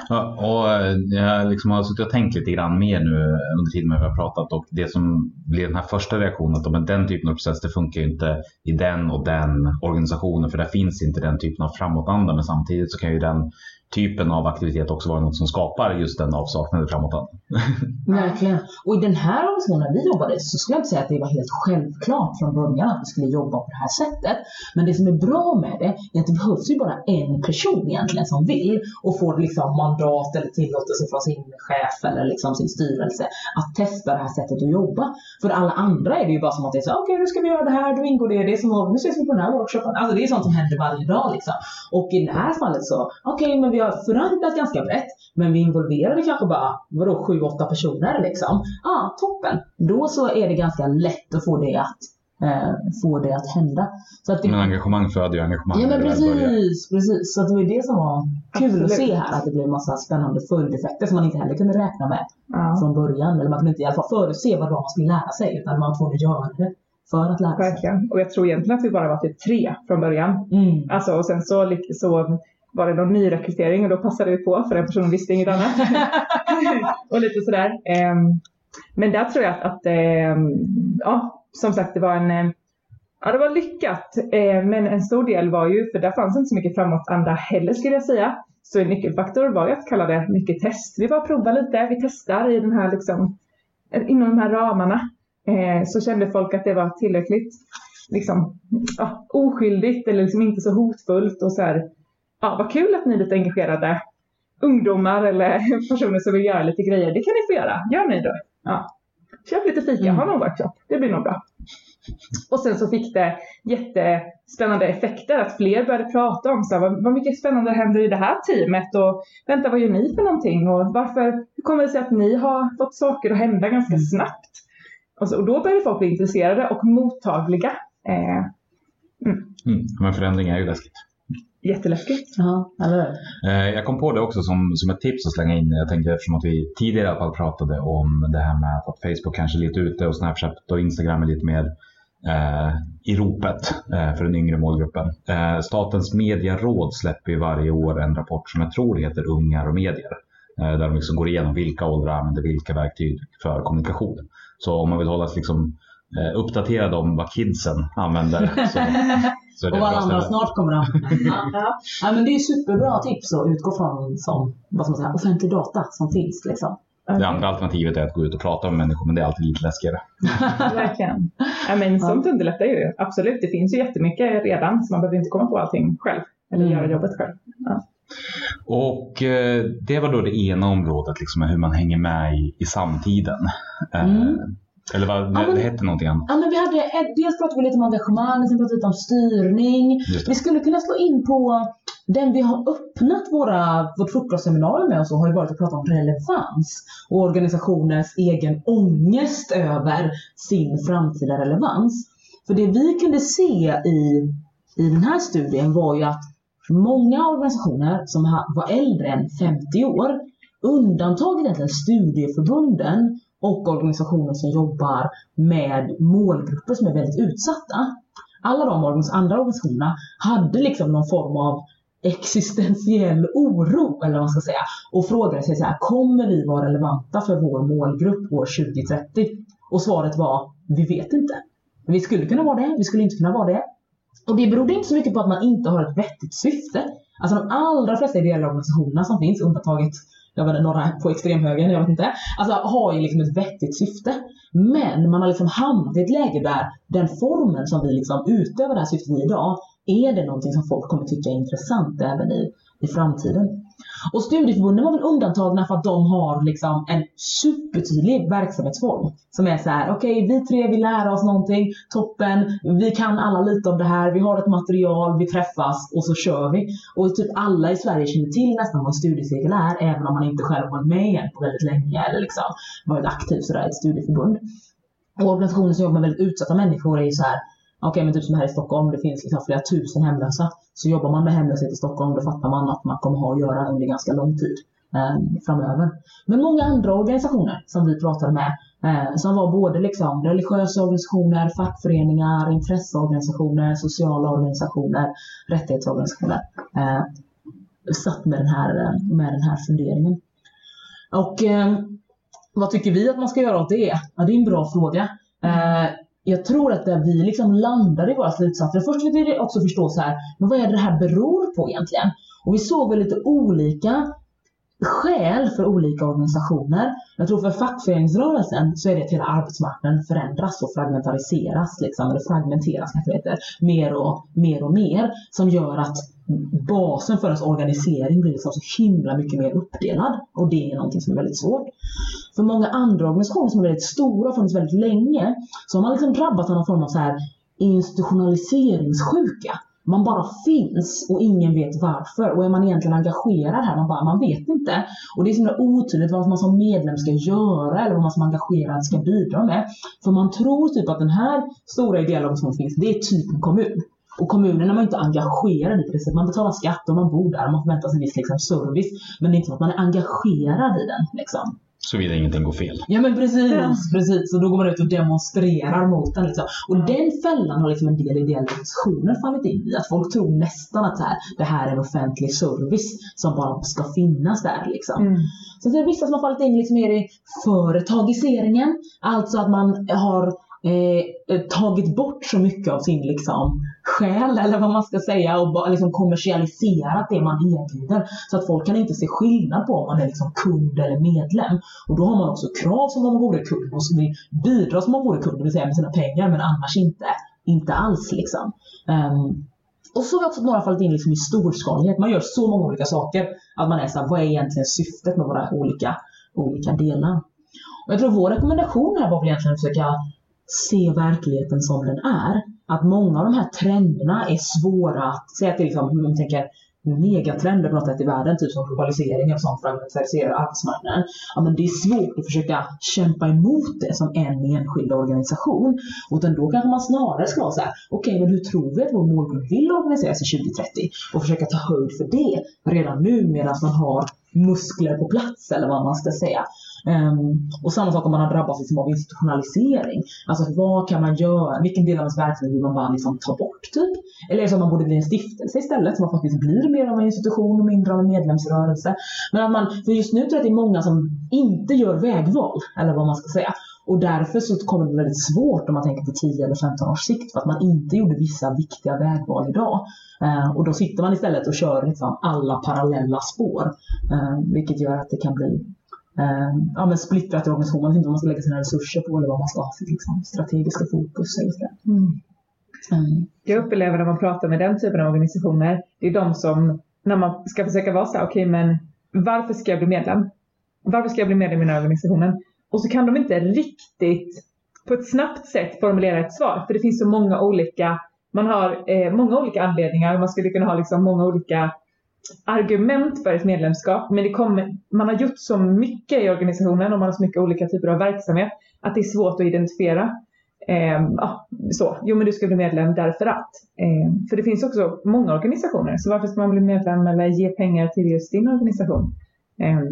Ja, och eh, jag liksom har suttit och tänkt lite grann mer nu under tiden vi har pratat och det som blir den här första reaktionen att men den typen av process det funkar ju inte i den och den organisationen för där finns inte den typen av framåtanda men samtidigt så kan ju den typen av aktivitet också vara något som skapar just den avsaknaden framåt. Verkligen. Och i den här organisationen vi jobbade så skulle jag inte säga att det var helt självklart från början att vi skulle jobba på det här sättet. Men det som är bra med det är att det behövs ju bara en person egentligen som vill och får liksom mandat eller tillåtelse från sin chef eller liksom sin styrelse att testa det här sättet att jobba. För alla andra är det ju bara som att det är så okej nu ska vi göra det här, då ingår det, det är som att nu ses vi på den här workshopen. Alltså det är sånt som händer varje dag liksom. Och i det här fallet så, okej men vi har förankrat ganska brett, men vi involverade kanske bara, vadå, sju, åtta personer liksom. Ja, ah, toppen. Då så är det ganska lätt att få det att, eh, få det att hända. Så att det, Men engagemang föder ju engagemang. Ja men precis, precis. Så att det var det som var kul Absolut. att se här, att det blev en massa spännande följdeffekter som man inte heller kunde räkna med Ja, från början. Eller man kunde inte i alla fall förutse vad det var man skulle lära sig, utan man var tvungen att göra det för att lära sig. verkligen. Och jag tror egentligen att vi bara var typ tre från början. Mm. Alltså, och sen så, så var det någon nyrekrytering och då passade vi på för den personen visste inget annat. och lite sådär. Ehm, men där tror jag att, att ehm, ja, som sagt det var en eh, Ja, det var lyckat. Men en stor del var ju, för där fanns inte så mycket framåtanda heller skulle jag säga. Så en nyckelfaktor var ju att kalla det mycket test. Vi bara provar lite, vi testar i den här liksom, inom de här ramarna. Så kände folk att det var tillräckligt liksom, ja, oskyldigt eller liksom inte så hotfullt och så här, ja, vad kul att ni är lite engagerade ungdomar eller personer som vill göra lite grejer. Det kan ni få göra. Gör ni då. Ja. Köp lite fika, ha någon workshop. Det blir nog bra. Och sen så fick det jättespännande effekter att fler började prata om så här, vad, vad mycket spännande händer i det här teamet och vänta vad gör ni för någonting och varför, hur kommer det sig att ni har fått saker att hända ganska snabbt? Och, så, och då började folk bli intresserade och mottagliga. Eh, Mm. Men förändring är ju läskigt. Jätteläskigt. Ja, eller? Eh, Jag kom på det också som, som ett tips att slänga in. Jag tänker eftersom att vi tidigare i alla fall pratade om det här med att Facebook kanske är lite ute och Snapchat och Instagram är lite mer eh, i ropet eh, för den yngre målgruppen. Eh, Statens medieråd släpper ju varje år en rapport som jag tror heter Ungar och medier. Eh, där de liksom går igenom vilka åldrar använder vilka verktyg för kommunikation. Så om man vill hålla sig liksom, eh, uppdaterad om vad kidsen använder så, så Och ett vad bra andra ställe. snart kommer att ja, ja. ja, men Det är superbra tips att utgå från som vad ska man säga, offentlig data som finns. Liksom. Det andra alternativet är att gå ut och prata med människor, men det är alltid lite läskigare. Verkligen. Ja, men sånt underlättar ju. Absolut, det finns ju jättemycket redan så man behöver inte komma på allting själv. Eller Mm. göra jobbet själv. Och eh, det var då det ena området, liksom, hur man hänger med i, i samtiden. Eh, Mm. Eller vad, men- det hette någonting annat. Ja, men vi hade, dels pratade vi lite om engagemang, sen pratade vi lite om styrning. Vi skulle kunna slå in på den vi har öppnat våra, vårt frukostseminarium med och så har ju varit att prata om relevans och organisationers egen ångest över sin framtida relevans. För det vi kunde se i, i den här studien var ju att många organisationer som var äldre än 50 år, undantaget egentligen studieförbunden och organisationer som jobbar med målgrupper som är väldigt utsatta. Alla de andra organisationerna hade liksom någon form av existentiell oro, eller vad man ska säga, och frågade sig så här, kommer vi vara relevanta för vår målgrupp år 2030? Och svaret var, vi vet inte. Vi skulle kunna vara det, vi skulle inte kunna vara det. Och det berodde inte så mycket på att man inte har ett vettigt syfte. Alltså de allra flesta ideella organisationerna som finns, undantaget jag vet inte, några på extremhögern, jag vet inte. Alltså har ju liksom ett vettigt syfte. Men man har liksom hamnat i ett läge där den formen som vi liksom utövar det här syftet i idag, är det någonting som folk kommer tycka är intressant även i, i framtiden. Och studieförbunden var väl undantagna för att de har liksom en supertydlig verksamhetsform. Som är så här: okej vi tre vill lära oss någonting, toppen, vi kan alla lite om det här, vi har ett material, vi träffas och så kör vi. Och typ alla i Sverige känner till nästan vad en studiecirkel är, även om man inte själv varit med i en på väldigt länge eller liksom varit aktiv sådär i ett studieförbund. Och organisationer som jobbar med väldigt utsatta människor är ju så här. Okej men typ som här i Stockholm, det finns liksom flera tusen hemlösa. Så jobbar man med hemlöshet i Stockholm, då fattar man att man kommer ha att göra under ganska lång tid eh, framöver. Men många andra organisationer som vi pratade med, eh, som var både liksom religiösa organisationer, fackföreningar, intresseorganisationer, sociala organisationer, rättighetsorganisationer, eh, satt med den här, eh, med den här funderingen. Och eh, vad tycker vi att man ska göra åt det? Ja, det är en bra fråga. Eh, jag tror att där vi liksom landar i våra slutsatser, först vill vi också förstå så här, men vad är det det här beror på egentligen? Och vi såg väl lite olika skäl för olika organisationer. Jag tror för fackföreningsrörelsen så är det att hela arbetsmarknaden förändras och fragmentariseras, liksom, eller fragmenteras kanske det heter, mer och mer och mer. Som gör att basen för ens organisering blir liksom så himla mycket mer uppdelad. Och det är någonting som är väldigt svårt. För många andra organisationer som är väldigt stora och funnits väldigt länge, så har man liksom drabbats av någon form av så här institutionaliseringssjuka. Man bara finns och ingen vet varför. Och är man egentligen engagerad här, man bara, man vet inte. Och det är så himla otydligt vad man som medlem ska göra eller vad man som engagerad ska bidra med. För man tror typ att den här stora ideella organisationen finns, det är typ en kommun. Och kommunen är man inte engagerad i precis. Man betalar skatt och man bor där och man förväntar sig viss liksom, service. Men det är inte så att man är engagerad i den. Liksom. Såvida ingenting går fel. Ja men precis, Ja. precis. Och då går man ut och demonstrerar mot den. Liksom. Och den fällan har liksom en del ideella organisationer fallit in i. Att folk tror nästan att så här, det här är en offentlig service som bara ska finnas där. Liksom. Mm. Sen så är det vissa som har fallit in liksom mer i företagiseringen. Alltså att man har eh, tagit bort så mycket av sin liksom, själ eller vad man ska säga och bara liksom kommersialiserat det man erbjuder. Så att folk kan inte se skillnad på om man är liksom kund eller medlem. Och då har man också krav som om man vore kund och så vill bidra som om man vore kund, det vill säga med sina pengar men annars inte, inte alls. Liksom. Um, och så har vi också några fallit in liksom i storskalighet. Man gör så många olika saker att man är såhär, vad är egentligen syftet med våra olika, olika delar? Och jag tror vår rekommendation här var väl egentligen att försöka se verkligheten som den är. Att många av de här trenderna är svåra att, säga att det liksom, om man tänker megatrender på något sätt i världen, typ som globalisering och sånt fragmentiserar arbetsmarknaden. Ja, men det är svårt att försöka kämpa emot det som en enskild organisation. Utan då kanske man snarare ska vara så här, okej men hur tror vi att vår målgrupp vill organisera sig 2030? Och försöka ta höjd för det redan nu medan man har muskler på plats eller vad man ska säga. Um, och samma sak om man har drabbats liksom av institutionalisering. Alltså vad kan man göra? Vilken del av ens verksamhet vill man bara liksom ta bort typ? Eller är det så att man borde bli en stiftelse istället så man faktiskt blir mer av en institution och mindre av en medlemsrörelse. Men att man, för just nu tror jag att det är många som inte gör vägval, eller vad man ska säga. Och därför så kommer det bli väldigt svårt om man tänker på 10 eller 15 års sikt för att man inte gjorde vissa viktiga vägval idag. Eh, och då sitter man istället och kör liksom alla parallella spår. Eh, vilket gör att det kan bli ja, men splittrat i organisationen. Man vet inte vad man ska lägga sina resurser på eller vad man ska ha sitt liksom, strategiska fokus. Eller så. Mm. Jag upplever när man pratar med den typen av organisationer, det är de som, när man ska försöka vara så här, okej men varför ska jag bli medlem? Varför ska jag bli medlem i den här organisationen? Och så kan de inte riktigt på ett snabbt sätt formulera ett svar, för det finns så många olika, man har eh, många olika anledningar, man skulle kunna ha liksom många olika argument för ett medlemskap, men det kommer, man har gjort så mycket i organisationen och man har så mycket olika typer av verksamhet att det är svårt att identifiera. Eh, ja, så. Jo, men du ska bli medlem därför att. Eh, för det finns också många organisationer, så varför ska man bli medlem eller ge pengar till just din organisation? Ehm,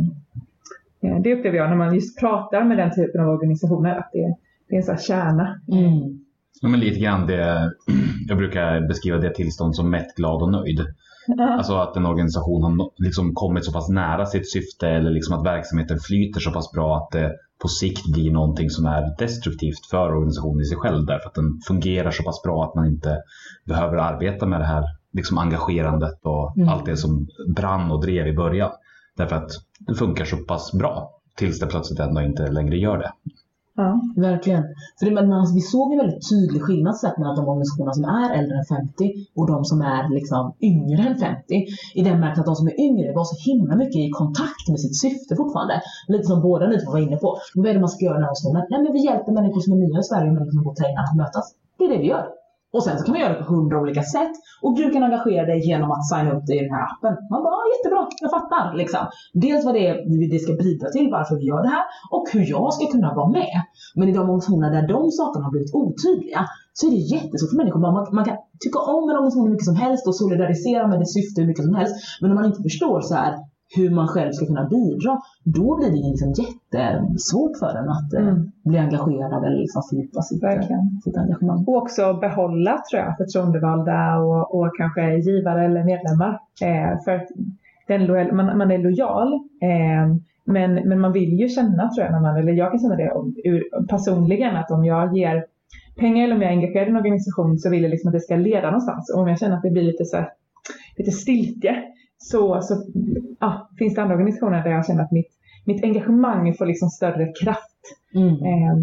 eh, det upplever jag när man just pratar med den typen av organisationer, att det, det är en sån här kärna. Mm. Ja, men lite grann det, jag brukar beskriva det tillstånd som mätt, glad och nöjd. Alltså att en organisation har liksom kommit så pass nära sitt syfte eller liksom att verksamheten flyter så pass bra att det på sikt blir någonting som är destruktivt för organisationen i sig själv därför att den fungerar så pass bra att man inte behöver arbeta med det här liksom engagerandet och Mm. allt det som brann och drev i början. Därför att det funkar så pass bra tills det plötsligt ändå inte längre gör det. Ja. Verkligen. För det, men alltså, vi såg en väldigt tydlig skillnad sett mellan de organisationer som är äldre än 50 och de som är liksom yngre än 50. I den märkelsen att de som är yngre var så himla mycket i kontakt med sitt syfte fortfarande. Lite som båda ni två var inne på. Vad är det man ska göra i man? Nej men vi hjälper människor som är nya i Sverige och människor som bor här innan att mötas. Det är det vi gör. Och sen så kan man göra det på hundra olika sätt. Och du kan engagera dig genom att signa upp dig i den här appen. Man bara, ah, jättebra, jag fattar. Liksom. Dels vad det, är det ska bidra till, varför vi gör det här och hur jag ska kunna vara med. Men i de organisationer där de sakerna har blivit otydliga så är det jättesvårt för människor. Man, man kan tycka om en organisation hur mycket som helst och solidarisera med dess syfte hur mycket som helst. Men om man inte förstår så här hur man själv ska kunna bidra, då blir det liksom jättesvårt för en att eh, Mm. bli engagerad eller liksom fördjupa sitt, eh, Verkligen. sitt engagemang. Och också behålla tror jag förtroendevalda och, och kanske givare eller medlemmar. Eh, för den lojal, man, man är lojal eh, men, men man vill ju känna tror jag, när man, eller jag kan känna det om, ur, personligen att om jag ger pengar eller om jag är engagerad i en organisation så vill jag liksom att det ska leda någonstans. Och om jag känner att det blir lite, så här, lite stiltje så, så ja, finns det andra organisationer där jag känner att mitt, mitt engagemang får liksom större kraft. Mm. Eh,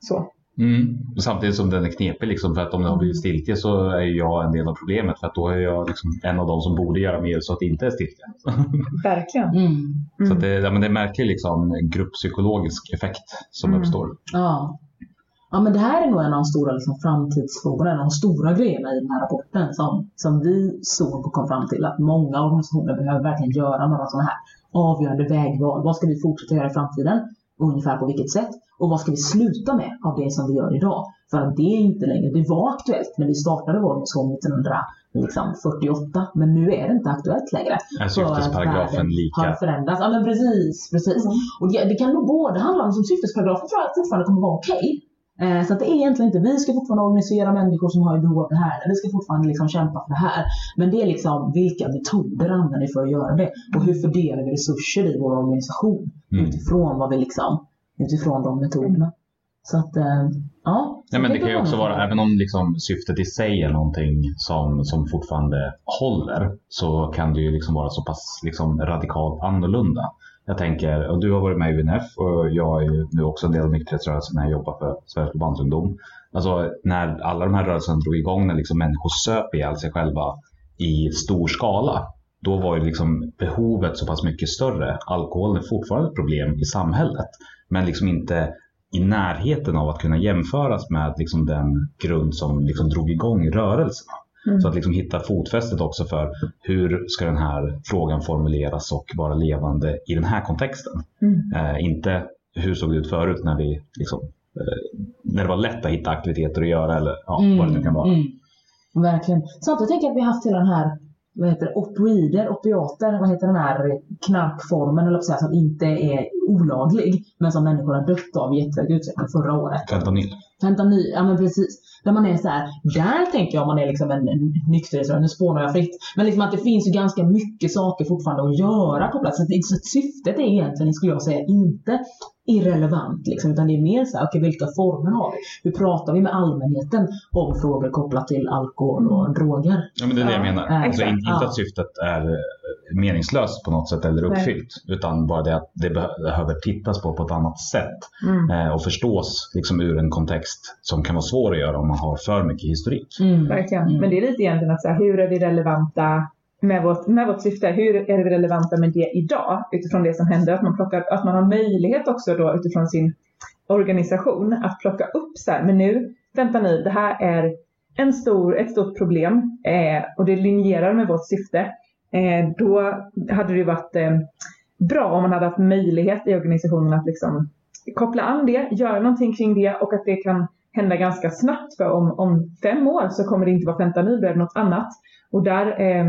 så. Mm. Samtidigt som den är knepig liksom, för att om det har blivit stiltje så är jag en del av problemet för att då är jag liksom en av de som borde göra mer så att det inte är stiltje. Verkligen. Mm. Så att det, ja, men det är en märklig liksom, grupppsykologisk effekt som Mm. uppstår. Ja. Ja, men det här är nog en av de stora liksom, framtidsfrågorna, en av de stora grejerna i den här rapporten som, som vi såg och kom fram till att många organisationer behöver verkligen göra några sådana här avgörande vägval. Vad ska vi fortsätta göra i framtiden? Ungefär på vilket sätt? Och vad ska vi sluta med av det som vi gör idag? För att det är inte längre, det var aktuellt när vi startade vår organisation 1948, men nu är det inte aktuellt längre. Är syftesparagrafen lika? Har förändrats. Ja men precis, precis. Mm. Och det, det kan nog både handla om, som syftesparagrafen tror jag fortfarande kommer vara okej. Eh, så att det är egentligen inte, vi ska fortfarande organisera människor som har behov av det här. Vi ska fortfarande liksom kämpa för det här. Men det är liksom, vilka metoder använder vi för att göra det? Och hur fördelar vi resurser i vår organisation? Mm. Utifrån vad vi liksom, utifrån de metoderna. Så att, eh, ja. Ja, men det kan kan ju också vara, även om liksom syftet i sig är någonting som, som fortfarande håller, så kan det ju liksom vara så pass liksom radikalt annorlunda. Jag tänker, och du har varit med i UNF och jag är ju nu också en del av nykterhetsrörelsen när jag jobbar för Sveriges förbandsungdom. Alltså när alla de här rörelserna drog igång, när liksom människor söp ihjäl sig själva i stor skala, då var ju liksom behovet så pass mycket större. Alkoholen är fortfarande ett problem i samhället, men liksom inte i närheten av att kunna jämföras med liksom den grund som liksom drog igång rörelserna. Mm. Så att liksom hitta fotfästet också för hur ska den här frågan formuleras och vara levande i den här kontexten. Mm. Eh, inte hur såg det ut förut när, vi, liksom, eh, när det var lätt att hitta aktiviteter att göra eller ja, vad det nu kan vara. Mm. Verkligen. Samtidigt tänker jag att vi har haft hela den här vad heter det, opioider, opiater, vad heter den här knarkformen eller så här, som inte är olaglig men som människor har dött av i jättehög utsträckning förra året. Fentanyl. Fentanyl, ja men precis. Där man är så här, där tänker jag om man är liksom en, en nykterhetsrörelse, nu spånar jag fritt. Men liksom att det finns ju ganska mycket saker fortfarande att göra kopplat. Så, så syftet är egentligen, skulle jag säga, inte irrelevant liksom, utan det är mer så här, okej vilka former har vi? Hur pratar vi med allmänheten om frågor kopplat till alkohol och droger? Ja, men det är det jag Ja, menar. ja, Alltså, inte Ja. att syftet är eh, meningslöst på något sätt eller Nej. uppfyllt. Utan bara det att det beh- behöver tittas på på ett annat sätt. Mm. Eh, och förstås liksom ur en kontext som kan vara svår att göra om man har för mycket historik. Mm. Verkligen. Mm. Men det är lite egentligen att säga, hur är vi relevanta med vårt, med vårt syfte? Hur är vi relevanta med det idag utifrån det som händer? Att man, plockar, att man har möjlighet också då utifrån sin organisation att plocka upp så här, men nu, vänta nu, det här är en stor, ett stort problem eh, och det linjerar med vårt syfte. Eh, då hade det ju varit eh, bra om man hade haft möjlighet i organisationen att liksom koppla an det, göra någonting kring det och att det kan hända ganska snabbt. För om, om fem år så kommer det inte vara fentanyl, då är det något annat. Och där eh,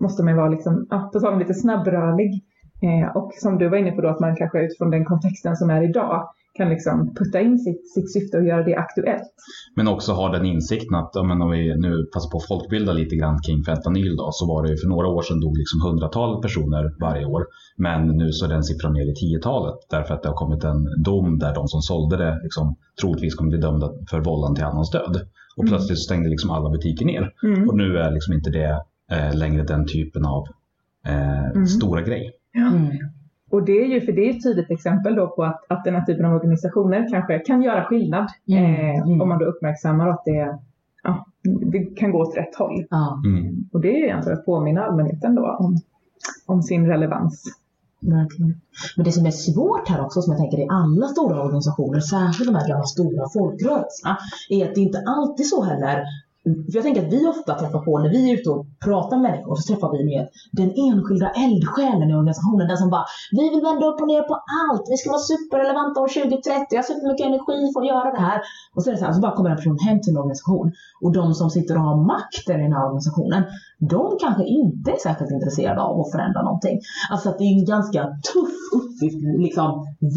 måste man vara, liksom, ja, på tal om lite snabbrörlig. Eh, och som du var inne på då, att man kanske utifrån den kontexten som är idag kan liksom putta in sitt, sitt syfte och göra det aktuellt. Men också ha den insikten att ja, men om vi nu passar på att folkbilda lite grann kring fentanyl då, så var det ju för några år sedan dog liksom hundratal personer varje år. Men nu så är den siffran ner i tiotalet därför att det har kommit en dom där de som sålde det liksom, troligtvis kommer bli dömda för vållande till annans död. Och Mm. plötsligt stängde liksom alla butiker ner. Mm. Och nu är liksom inte det längre den typen av eh, Mm. stora grej. Mm. Och det är ju, för det är ett tydligt exempel då på att, att den här typen av organisationer kanske kan göra skillnad. Mm, Eh, mm. Om man då uppmärksammar att det, ja, det kan gå åt rätt håll. Ja, Mm. Och det är ju egentligen att påminna allmänheten då om, om sin relevans. verkligen. Men det som är svårt här också, som jag tänker i alla stora organisationer, särskilt de här gamla stora folkrörelserna, är att det inte alltid så heller för jag tänker att vi ofta träffar på, när vi är ute och pratar med människor, så träffar vi med den enskilda eldsjälen i organisationen. Den som bara, vi vill vända upp och ner på allt. Vi ska vara superrelevanta år 2030. Jag har supermycket energi för att göra det här. Och så är det så här, så bara kommer en person hem till en organisation. Och de som sitter och har makten i den här organisationen, de kanske inte är särskilt intresserade av att förändra någonting. Alltså att det är en ganska tuff uppgift. Liksom,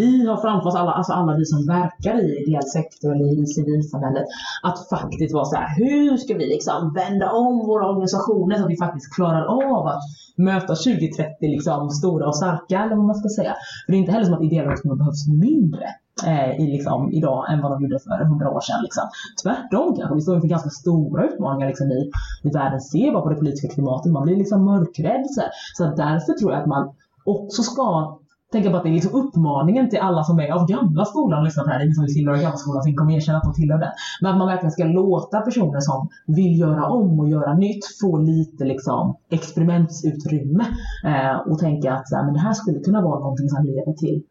vi har framför oss, alla, alltså alla vi som verkar i ideell sektor eller i civilsamhället, att faktiskt vara så här, hur ska vi liksom vända om våra organisationer så att vi faktiskt klarar av att möta 2030 liksom stora och starka, eller vad man ska säga. För det är inte heller som att ideella organisationer behövs mindre eh, i, liksom, idag än vad de gjorde för 100 år sedan. Liksom. Tvärtom kanske, vi står inför ganska stora utmaningar liksom, i, i världen. Se bara på det politiska klimatet, man blir liksom mörkrädd. Så, här. så därför tror jag att man också ska tänka på att det är liksom uppmaningen till alla som är av gamla skolan och lyssnar på det här. Det är ingen som vill tillhöra gamla skolan som kommer erkänna att de tillhör den. Men att man verkligen ska låta personer som vill göra om och göra nytt få lite liksom experimentsutrymme. Eh, och tänka att så här, men det här skulle kunna vara någonting som leder till,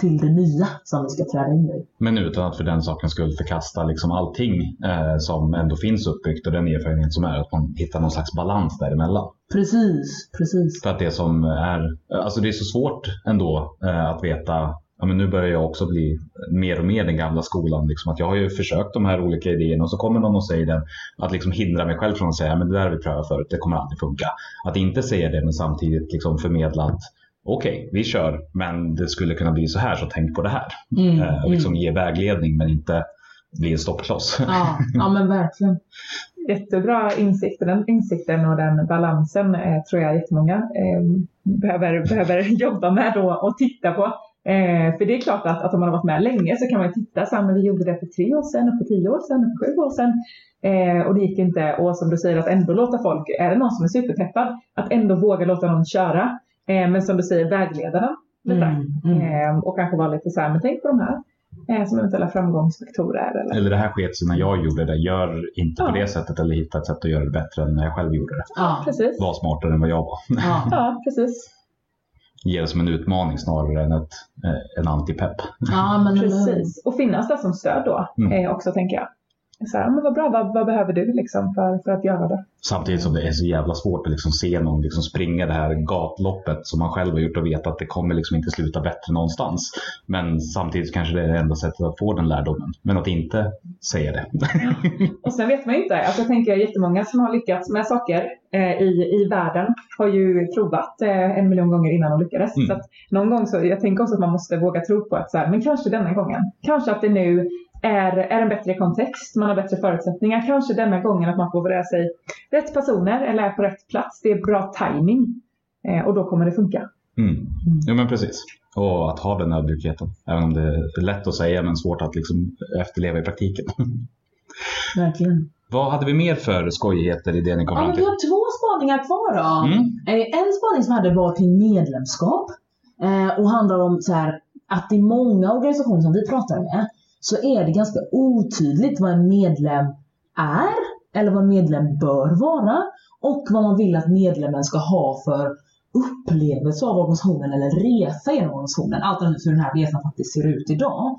till det nya som vi ska träda in i. Men utan att för den sakens skull förkasta liksom allting eh, som ändå finns uppbyggt och den erfarenhet som är att man hittar någon slags balans däremellan. Precis, precis. För att det som är, alltså det är så svårt ändå eh, att veta, ja men nu börjar jag också bli mer och mer den gamla skolan. Liksom att jag har ju försökt de här olika idéerna och så kommer någon och säger det. Att liksom hindra mig själv från att säga, men det där har vi prövat förut, det kommer aldrig funka. Att inte säga det men samtidigt liksom förmedla att okej, vi kör, men det skulle kunna bli så här, så tänk på det här. Mm, Eh, och liksom mm. ge vägledning men inte bli en stoppkloss. Ja, ja men verkligen. Jättebra insikt. Och den insikten och den balansen eh, tror jag jättemånga eh, behöver, behöver jobba med då och titta på. Eh, för det är klart att, att om man har varit med länge så kan man titta så här, men vi gjorde det för tre år sedan, och för tio år sedan, och för sju år sedan. Eh, och det gick inte. Och som du säger, att ändå låta folk, är det någon som är superpeppad, att ändå våga låta någon köra. Eh, men som du säger, vägleda den lite. Mm, mm. Eh, och kanske vara lite så här, men tänk på de här eh, som eventuella framgångsfaktorer. Eller? Eller det här sket sig när jag gjorde det, gör inte på Ja. det sättet eller hitta ett sätt att göra det bättre än när jag själv gjorde det. Ja, Precis. Var smartare än vad jag var. ja. Ja, precis. Ge det som en utmaning snarare än ett, eh, en antipepp. ja men? Precis. Och finnas där som stöd då Mm. eh, också tänker jag. Så här, men vad bra, vad, vad behöver du liksom för, för att göra det? Samtidigt som det är så jävla svårt att liksom se någon liksom springa det här gatloppet som man själv har gjort och veta att det kommer liksom inte sluta bättre någonstans. Men samtidigt kanske det är det enda sättet att få den lärdomen. Men att inte säga det. Och sen vet man ju inte. Alltså jag tänker jättemånga som har lyckats med saker eh, i, i världen har ju provat eh, en miljon gånger innan de lyckades. Mm. Så någon gång så, jag tänker också att man måste våga tro på att så här, men kanske denna gången. Kanske att det nu är, är en bättre kontext, man har bättre förutsättningar. Kanske denna gången att man får lära sig rätt personer eller är på rätt plats. Det är bra timing eh, och då kommer det funka. Mm. Jo men precis. Och att ha den ödmjukheten. Även om det är lätt att säga men svårt att liksom efterleva i praktiken. Verkligen. Vad hade vi mer för skojigheter i det ni kom Ja, fram men vi till? har två spaningar kvar då. Mm. Eh, En spaning som hade var kring medlemskap. Eh, och handlar om så här, att i många organisationer som vi pratar med så är det ganska otydligt vad en medlem är eller vad en medlem bör vara och vad man vill att medlemmen ska ha för upplevelse av organisationen eller resa genom organisationen. Alternativt hur den här resan faktiskt ser ut idag.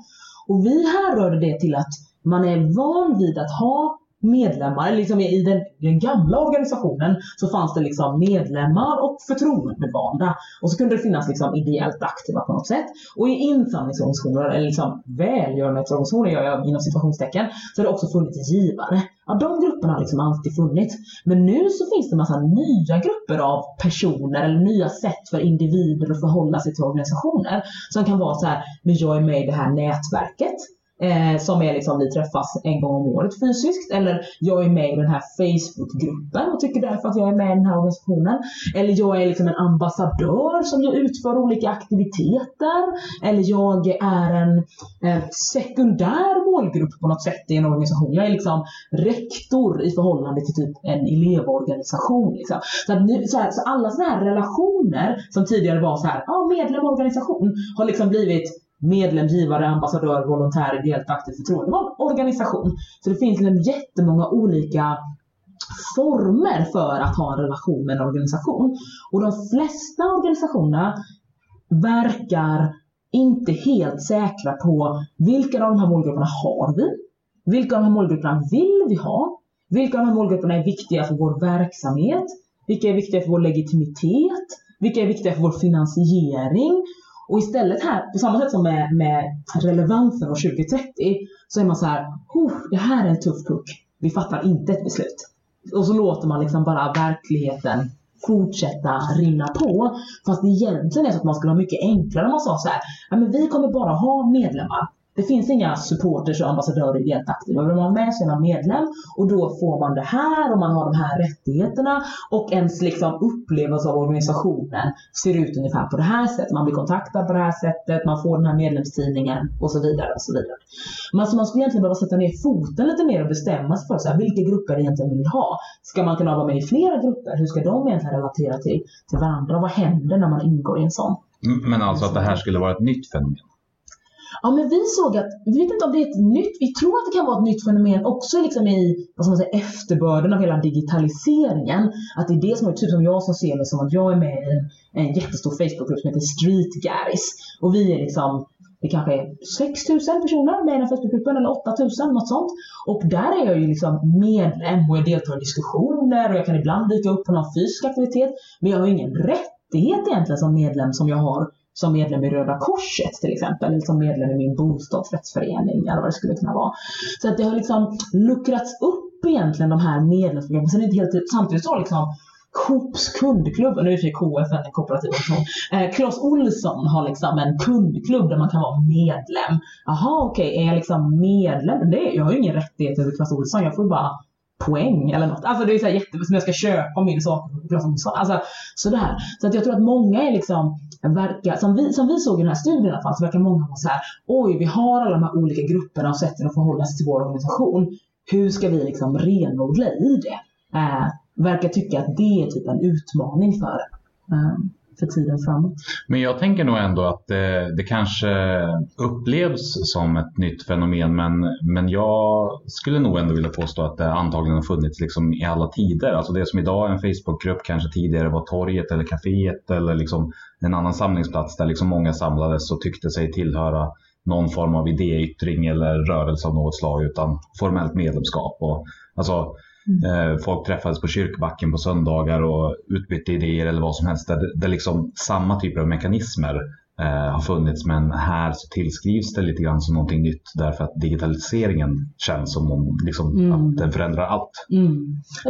Och vi härrörde det till att man är van vid att ha medlemmar, liksom i den, den gamla organisationen så fanns det liksom medlemmar och förtroendevalda. Och så kunde det finnas liksom ideellt aktiva på något sätt. Och i insamlingsorganisationer, eller liksom välgörenhetsorganisationer gör jag inom situationstecken, så har det också funnits givare. Ja, de grupperna har liksom alltid funnits. Men nu så finns det en massa nya grupper av personer eller nya sätt för individer att förhålla sig till organisationer. Som kan vara så här, men jag är med i det här nätverket. Eh, som är liksom, vi träffas en gång om året fysiskt. Eller jag är med i den här Facebookgruppen och tycker därför att jag är med i den här organisationen. Eller jag är liksom en ambassadör som jag utför olika aktiviteter. Eller jag är en eh, sekundär målgrupp på något sätt i en organisation. Jag är liksom rektor i förhållande till typ en elevorganisation. Liksom. Så, att nu, så, här, så alla sådana här relationer som tidigare var så här, ah, medlem organisation har liksom blivit medlemsgivare, ambassadör, volontär, ideellt aktiv förtroendevald organisation. Så det finns liksom jättemånga olika former för att ha en relation med en organisation. Och de flesta organisationerna verkar inte helt säkra på vilka av de här målgrupperna har vi? Vilka av de här målgrupperna vill vi ha? Vilka av de här målgrupperna är viktiga för vår verksamhet? Vilka är viktiga för vår legitimitet? Vilka är viktiga för vår finansiering? Och istället här, på samma sätt som med, med relevansen och 2030, så är man så här, det här är en tuff puck. Vi fattar inte ett beslut. Och så låter man liksom bara verkligheten fortsätta rinna på. Fast det egentligen är så att man skulle ha mycket enklare om man sa så här, ja, men vi kommer bara ha medlemmar. Det finns inga supporters och ambassadörer ideellt aktiva. Vill man vara med så är man medlem och då får man det här och man har de här rättigheterna och ens liksom upplevelse av organisationen ser ut ungefär på det här sättet. Man blir kontaktad på det här sättet, man får den här medlemstidningen och så vidare. och så vidare. Men så man skulle egentligen behöva sätta ner foten lite mer och bestämma sig för så här, vilka grupper egentligen vill ha. Ska man kunna vara med i flera grupper? Hur ska de egentligen relatera till, till varandra? Vad händer när man ingår i en sån? Mm, men alltså att det här skulle vara ett nytt fenomen. Ja, men vi såg att, vi vet inte om det är ett nytt, vi tror att det kan vara ett nytt fenomen också liksom i vad ska man säga, efterbörden av hela digitaliseringen. Att det är det som är typ som jag som ser mig som att jag är med i en, en jättestor Facebookgrupp som heter Street Guys. Och vi är liksom, det kanske är 6000 personer med i den Facebookgruppen eller 8000, något sånt. Och där är jag ju liksom medlem och jag deltar i diskussioner och jag kan ibland dyka upp på någon fysisk aktivitet. Men jag har ju ingen rättighet egentligen som medlem som jag har som medlem i Röda Korset till exempel, eller som medlem i min bostadsrättsförening eller vad det skulle kunna vara. Så att det har liksom luckrats upp egentligen de här medlemsprogrammen. Sen är det inte helt, samtidigt så har liksom Coops kundklubb, nu är det KF en kooperativ organisation. Eh, Clas Olsson har liksom en kundklubb där man kan vara medlem. Jaha okej, är jag liksom medlem? Det är, jag har ju ingen rättighet över Claes Olsson, jag får bara poäng eller något. Alltså det är så här jätte, som jag ska köpa min sak. Alltså sådär. Så att jag tror att många är liksom, verkar, som vi, som vi såg i den här studien i alla fall, så verkar många vara så här, oj vi har alla de här olika grupperna och sätten att förhålla sig till vår organisation. Hur ska vi liksom renodla i det? Eh, verkar tycka att det är typ en utmaning för, eh, för tiden framåt. Men jag tänker nog ändå att det, det kanske upplevs som ett nytt fenomen men, men jag skulle nog ändå vilja påstå att det antagligen har funnits liksom i alla tider. Alltså det som idag är en Facebookgrupp kanske tidigare var torget eller kaféet eller liksom en annan samlingsplats där liksom många samlades och tyckte sig tillhöra någon form av idéyttring eller rörelse av något slag utan formellt medlemskap. Och, alltså, eh, folk träffades på kyrkbacken på söndagar och utbytte idéer eller vad som helst. Där, där liksom samma typer av mekanismer eh, har funnits men här så tillskrivs det lite grann som någonting nytt därför att digitaliseringen känns som om liksom, Mm. att den förändrar allt. Mm.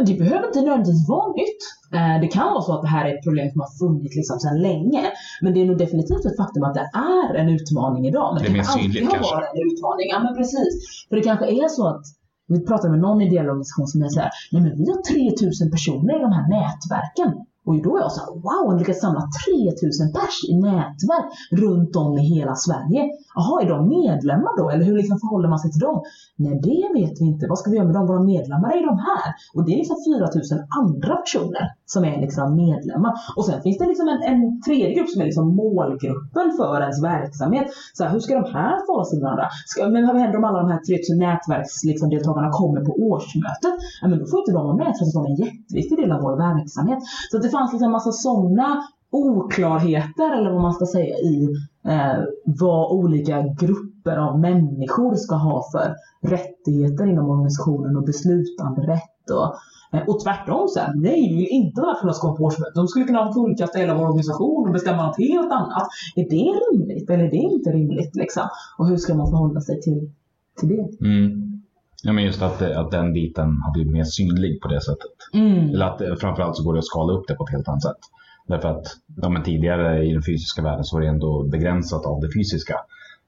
Det behöver inte nödvändigtvis vara nytt. Eh, Det kan vara så att det här är ett problem som har funnits liksom sedan länge. Men det är nog definitivt ett faktum att det är en utmaning idag. Men Det är mer kanske alltid synligt har kanske. varit en utmaning. Ja men precis. För det kanske är så att vi pratade med någon ideell organisation som är så här, nej men vi har 3000 personer i de här nätverken. Och då är jag så här, wow, han lyckats samla 3000 pers i nätverk runt om i hela Sverige. Jaha, är de medlemmar då? Eller hur liksom förhåller man sig till dem? Nej, det vet vi inte. Vad ska vi göra med dem? Våra medlemmar är de här. Och det är liksom 4000 andra personer som är liksom medlemmar. Och sen finns det liksom en, en tredje grupp som är liksom målgruppen för ens verksamhet. Så här, hur ska de här förhålla sig till varandra? Ska, men vad händer om alla de här 3000 nätverksdeltagarna liksom, kommer på årsmötet? Ja, men då får inte de vara med trots att de är en jätteviktig del av vår verksamhet. Så att det fanns liksom en massa sådana oklarheter, eller vad man ska säga, i eh, vad olika grupper av människor ska ha för rättigheter inom organisationen och beslutanderätt. Och, eh, och tvärtom sen, nej vi vill inte vara de på. De skulle kunna kullkasta hela vår organisation och bestämma något helt annat. Är det rimligt eller är det inte rimligt? Liksom? Och hur ska man förhålla sig till, till det? Mm. Ja, men just att, att den biten har blivit mer synlig på det sättet. Mm. Eller att eh, framförallt så går det att skala upp det på ett helt annat sätt. Därför att ja, men tidigare i den fysiska världen så var det ändå begränsat av det fysiska.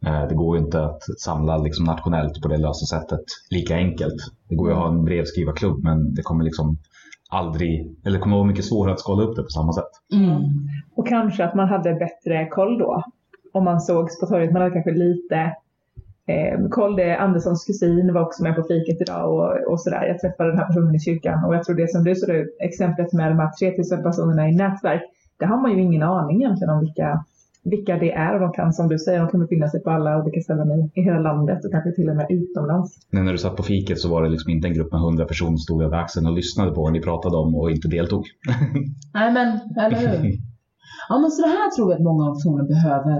Eh, Det går ju inte att samla liksom nationellt på det lösa sättet lika enkelt. Det går ju att ha en brevskrivarklubb men det kommer liksom aldrig, eller det kommer vara mycket svårare att skala upp det på samma sätt. Mm. Och kanske att man hade bättre koll då. Om man sågs på torget. Man hade kanske lite eh, koll. Det Anderssons kusin var också med på fiket idag och, och sådär. Jag träffade den här personen i kyrkan och jag tror det som du såg exemplet med de här 3000 personerna i nätverk. Det har man ju ingen aning egentligen om vilka, vilka det är och de kan som du säger, de kan befinna sig på alla olika ställen i, i hela landet och kanske till och med utomlands. Men när du satt på fiket så var det liksom inte en grupp med 100 personer som stod över axeln och lyssnade på vad ni pratade om och inte deltog. Nej men, eller hur? Ja men så det här tror jag att många organisationer behöver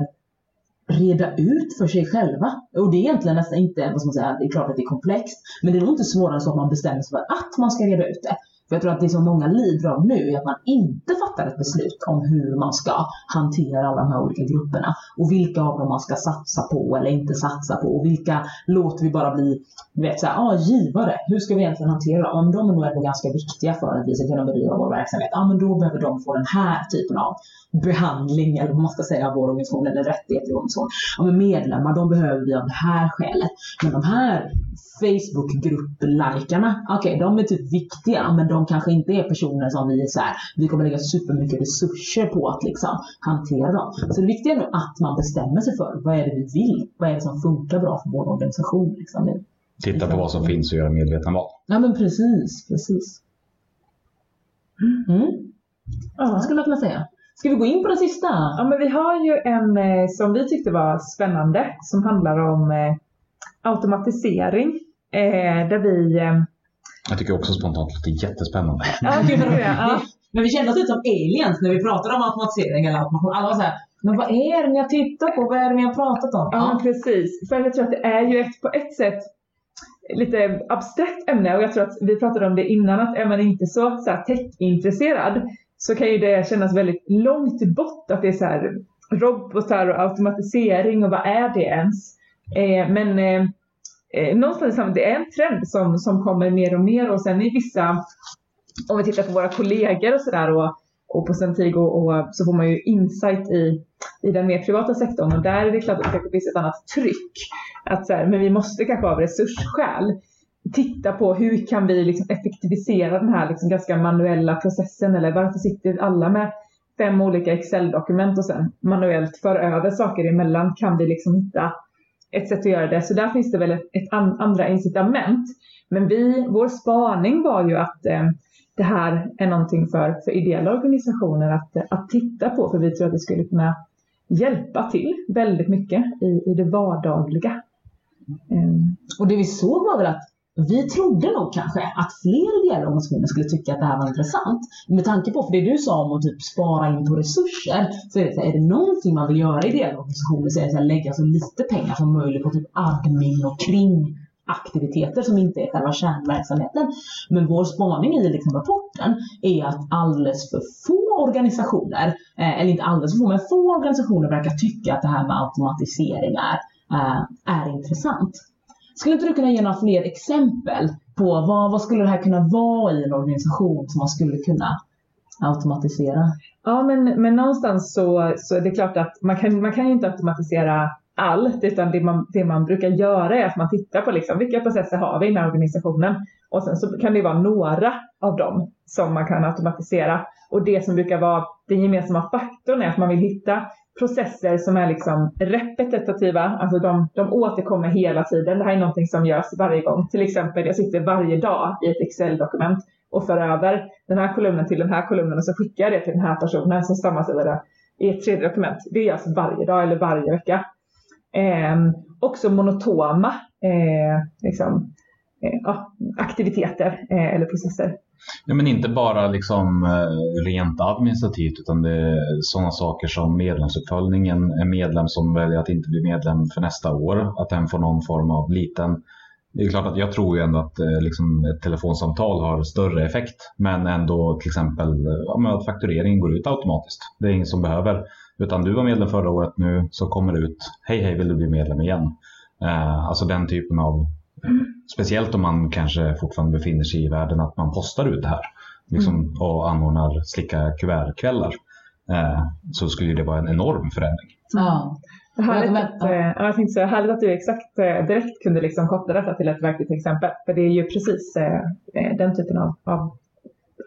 reda ut för sig själva. Och det är egentligen nästan inte, vad ska man säga, det är klart att det är komplext. Men det är nog inte svårare än så att man bestämmer sig för att man ska reda ut det. För jag tror att det som många lider av nu är att man inte fattar ett beslut om hur man ska hantera alla de här olika grupperna. Och vilka av dem man ska satsa på eller inte satsa på. Och vilka låter vi bara bli, vet, så här, ah, givare. Hur ska vi egentligen hantera dem? Ja, men de är nog ändå ganska viktiga för att vi ska kunna bedriva vår verksamhet. Ja, men då behöver de få den här typen av behandling eller vad man ska säga av vår organisation eller rättigheter i organisation. Ja, men medlemmar, de behöver vi av det här skälet. Men de här Facebookgrupp-likarna, okej, de är typ viktiga, men de kanske inte är personer som vi är så här, vi kommer lägga supermycket resurser på att liksom hantera dem. Så det viktiga är nog att man bestämmer sig för vad är det vi vill? Vad är det som funkar bra för vår organisation? Liksom. Titta på vad som finns och göra medvetna val. Ja men precis, precis. Mm. Ja. Skulle jag kunna säga. Ska vi gå in på den sista? Ja, men vi har ju en eh, som vi tyckte var spännande som handlar om eh, automatisering. Eh, där vi... Jag tycker också spontant att det är jättespännande. ja, vad det ja. Men vi kände oss lite som aliens när vi pratade om automatisering eller automation. Alla var såhär, men vad är det ni har tittat på? Vad är det ni har pratat om? Ja, men precis. För jag tror att det är ju ett, på ett sätt lite abstrakt ämne och jag tror att vi pratade om det innan att är man inte så, så här, tech-intresserad så kan ju det kännas väldigt långt bort att det är så här robotar och automatisering och vad är det ens? Eh, men eh, eh, någonstans så- det är en trend som, som kommer mer och mer och sen i vissa, om vi tittar på våra kollegor och sådär och, och på Centigo och, så får man ju insight i, i den mer privata sektorn och där är det klart att det kanske finns ett annat tryck. Att så här, men vi måste kanske av resursskäl titta på hur kan vi liksom effektivisera den här liksom ganska manuella processen eller varför sitter alla med fem olika Excel-dokument och sen manuellt för över saker emellan kan vi liksom hitta ett sätt att göra det. Så där finns det väl ett, ett an, andra incitament. Men vi, vår spaning var ju att eh, det här är någonting för, för ideella organisationer att, eh, att titta på för vi tror att det skulle kunna hjälpa till väldigt mycket i, i det vardagliga. Ehm, Och det vi såg var väl att vi trodde nog kanske att fler ideella organisationer skulle tycka att det här var intressant. Med tanke på, för det du sa om att typ spara in på resurser, så är det, så här, är det någonting man vill göra i ideella organisationer så är det så här, lägga så lite pengar som möjligt på typ admin och kring aktiviteter som inte är själva kärnverksamheten. Men vår spaning i liksom rapporten är att alldeles för få organisationer, eh, eller inte alldeles för få, men få organisationer verkar tycka att det här med automatisering är, eh, är intressant. Skulle inte du kunna ge några fler exempel på vad, vad skulle det här kunna vara i en organisation som man skulle kunna automatisera? Ja, men, men någonstans så, så är det klart att man kan, man kan ju inte automatisera allt, utan det man, det man brukar göra är att man tittar på liksom, vilka processer har vi i den här organisationen och sen så kan det vara några av dem som man kan automatisera. Och det som brukar vara den gemensamma faktorn är att man vill hitta processer som är liksom repetitiva, alltså de, de återkommer hela tiden. Det här är någonting som görs varje gång. Till exempel, jag sitter varje dag i ett Excel-dokument och för över den här kolumnen till den här kolumnen och så skickar jag det till den här personen som sammanställer det i ett tredje dokument. Det görs varje dag eller varje vecka. Eh, också monotoma eh, liksom, eh, aktiviteter eh, eller processer. Ja, men inte bara liksom eh, rent administrativt utan det är sådana saker som medlemsuppföljningen. En medlem som väljer att inte bli medlem för nästa år, att den får någon form av liten det är klart att jag tror ju ändå att eh, liksom, ett telefonsamtal har större effekt. Men ändå till exempel ja, att faktureringen går ut automatiskt. Det är ingen som behöver. Utan du var medlem förra året nu så kommer det ut. Hej hej vill du bli medlem igen? Eh, alltså den typen av Speciellt om man kanske fortfarande befinner sig i världen att man postar ut det här liksom, och anordnar slicka kuvertkvällar. Eh, så skulle det vara en enorm förändring. Ja. Härligt men- att, eh, ja, jag tänkte säga, härligt att du exakt eh, direkt kunde liksom koppla detta till ett verkligt exempel. För det är ju precis eh, den typen av, av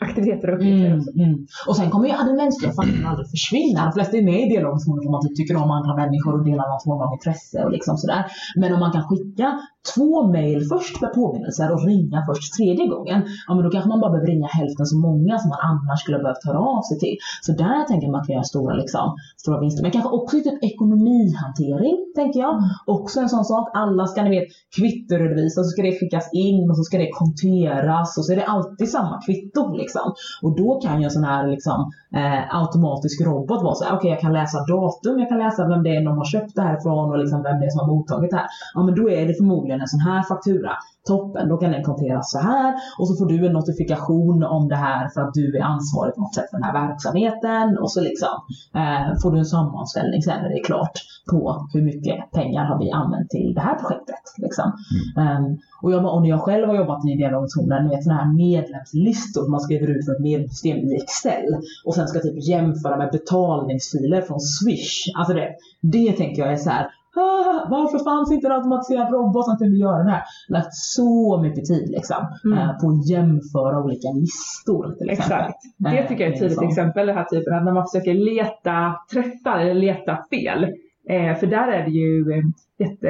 aktiviteter och uppgifter. Mm, mm. Och sen kommer ju den mänskliga faktorn aldrig försvinna. De flesta är med i delorganisationer för att man typ tycker om andra människor och delar någon form av intresse och liksom sådär. Men om man kan skicka två mejl först med påminnelser och ringa först tredje gången, ja men då kanske man bara behöver ringa hälften så många som man annars skulle ha behövt höra av sig till. Så där tänker jag man kan göra stora, liksom, stora vinster. Men kanske också typ ekonomihantering, tänker jag. Också en sån sak. Alla ska ni vet kvittoredovisa, så ska det skickas in och så ska det konteras och så är det alltid samma kvitto. Liksom. Liksom. Och då kan ju en sån här liksom, eh, automatisk robot vara så här, okej jag kan läsa datum, jag kan läsa vem det är de har köpt det här ifrån och liksom vem det är som har mottagit det här. Ja men då är det förmodligen en sån här faktura. Toppen, då kan den konteras så här och så får du en notifikation om det här för att du är ansvarig på något sätt för den här verksamheten och så liksom eh, får du en sammanställning sen när det är klart på hur mycket pengar har vi använt till det här projektet. Liksom. Ehm, och, jag, och när jag själv har jobbat i ideella organisationer, ni vet sådana här medlemslistor man skriver ut för ett medlemssystem i Excel och sen ska typ jämföra med betalningsfiler från Swish. Alltså det, det tänker jag är så här. "Ah, Varför fanns inte en automatiserad robot som kunde göra det här? Lagt så mycket tid liksom, Mm. eh, på att jämföra olika listor till exempel. Exakt. Det Eh, tycker jag är ett är tydligt exempel, den här typen av när man försöker leta träffar eller leta fel. Eh, för där är det ju eh, jätte,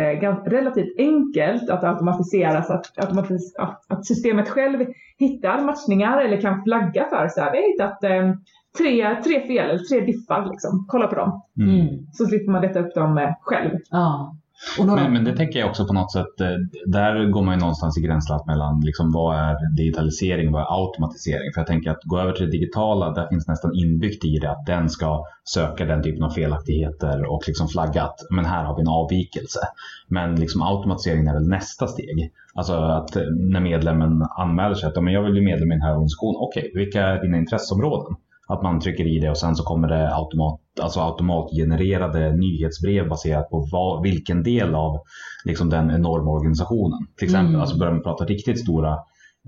relativt enkelt att automatisera så att, automatis, att, att systemet själv hittar matchningar eller kan flagga för så här, vi har hittat eh, tre, tre fel eller tre diffar, liksom. kolla på dem. Mm. Så slipper man leta upp dem eh, själv. Ja. Och några, Men, men det tänker jag också på något sätt, eh, där går man ju någonstans i gränslandet mellan liksom, vad är digitalisering och vad är automatisering? För jag tänker att gå över till det digitala, där finns nästan inbyggt i det att den ska söka den typen av felaktigheter och liksom flagga att men här har vi en avvikelse. Men liksom automatisering är väl nästa steg. Alltså att eh, när medlemmen anmäler sig att "Ja, men jag vill bli medlem i den här organisationen. Okej, vilka är dina intresseområden? Att man trycker i det och sen så kommer det automat, alltså automatgenererade nyhetsbrev baserat på vad, vilken del av liksom, den enorma organisationen. Till exempel, Mm. alltså börjar man prata riktigt stora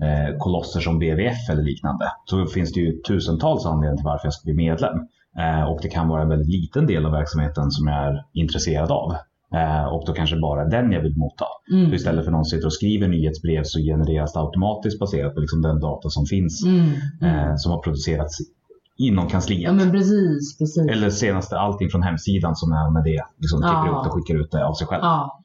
eh, kolosser som BVF eller liknande så finns det ju tusentals anledningar till varför jag ska bli medlem. Eh, och det kan vara en väldigt liten del av verksamheten som jag är intresserad av. Eh, och då kanske bara den jag vill motta. Mm. Så istället för att någon sitter och skriver nyhetsbrev så genereras det automatiskt baserat på liksom den data som finns. Mm. Eh, som har producerats inom kansliet. Ja men precis, precis. Eller senaste allting från hemsidan som är med det. Liksom klipper Ja. och skickar ut det av sig själv. Ja.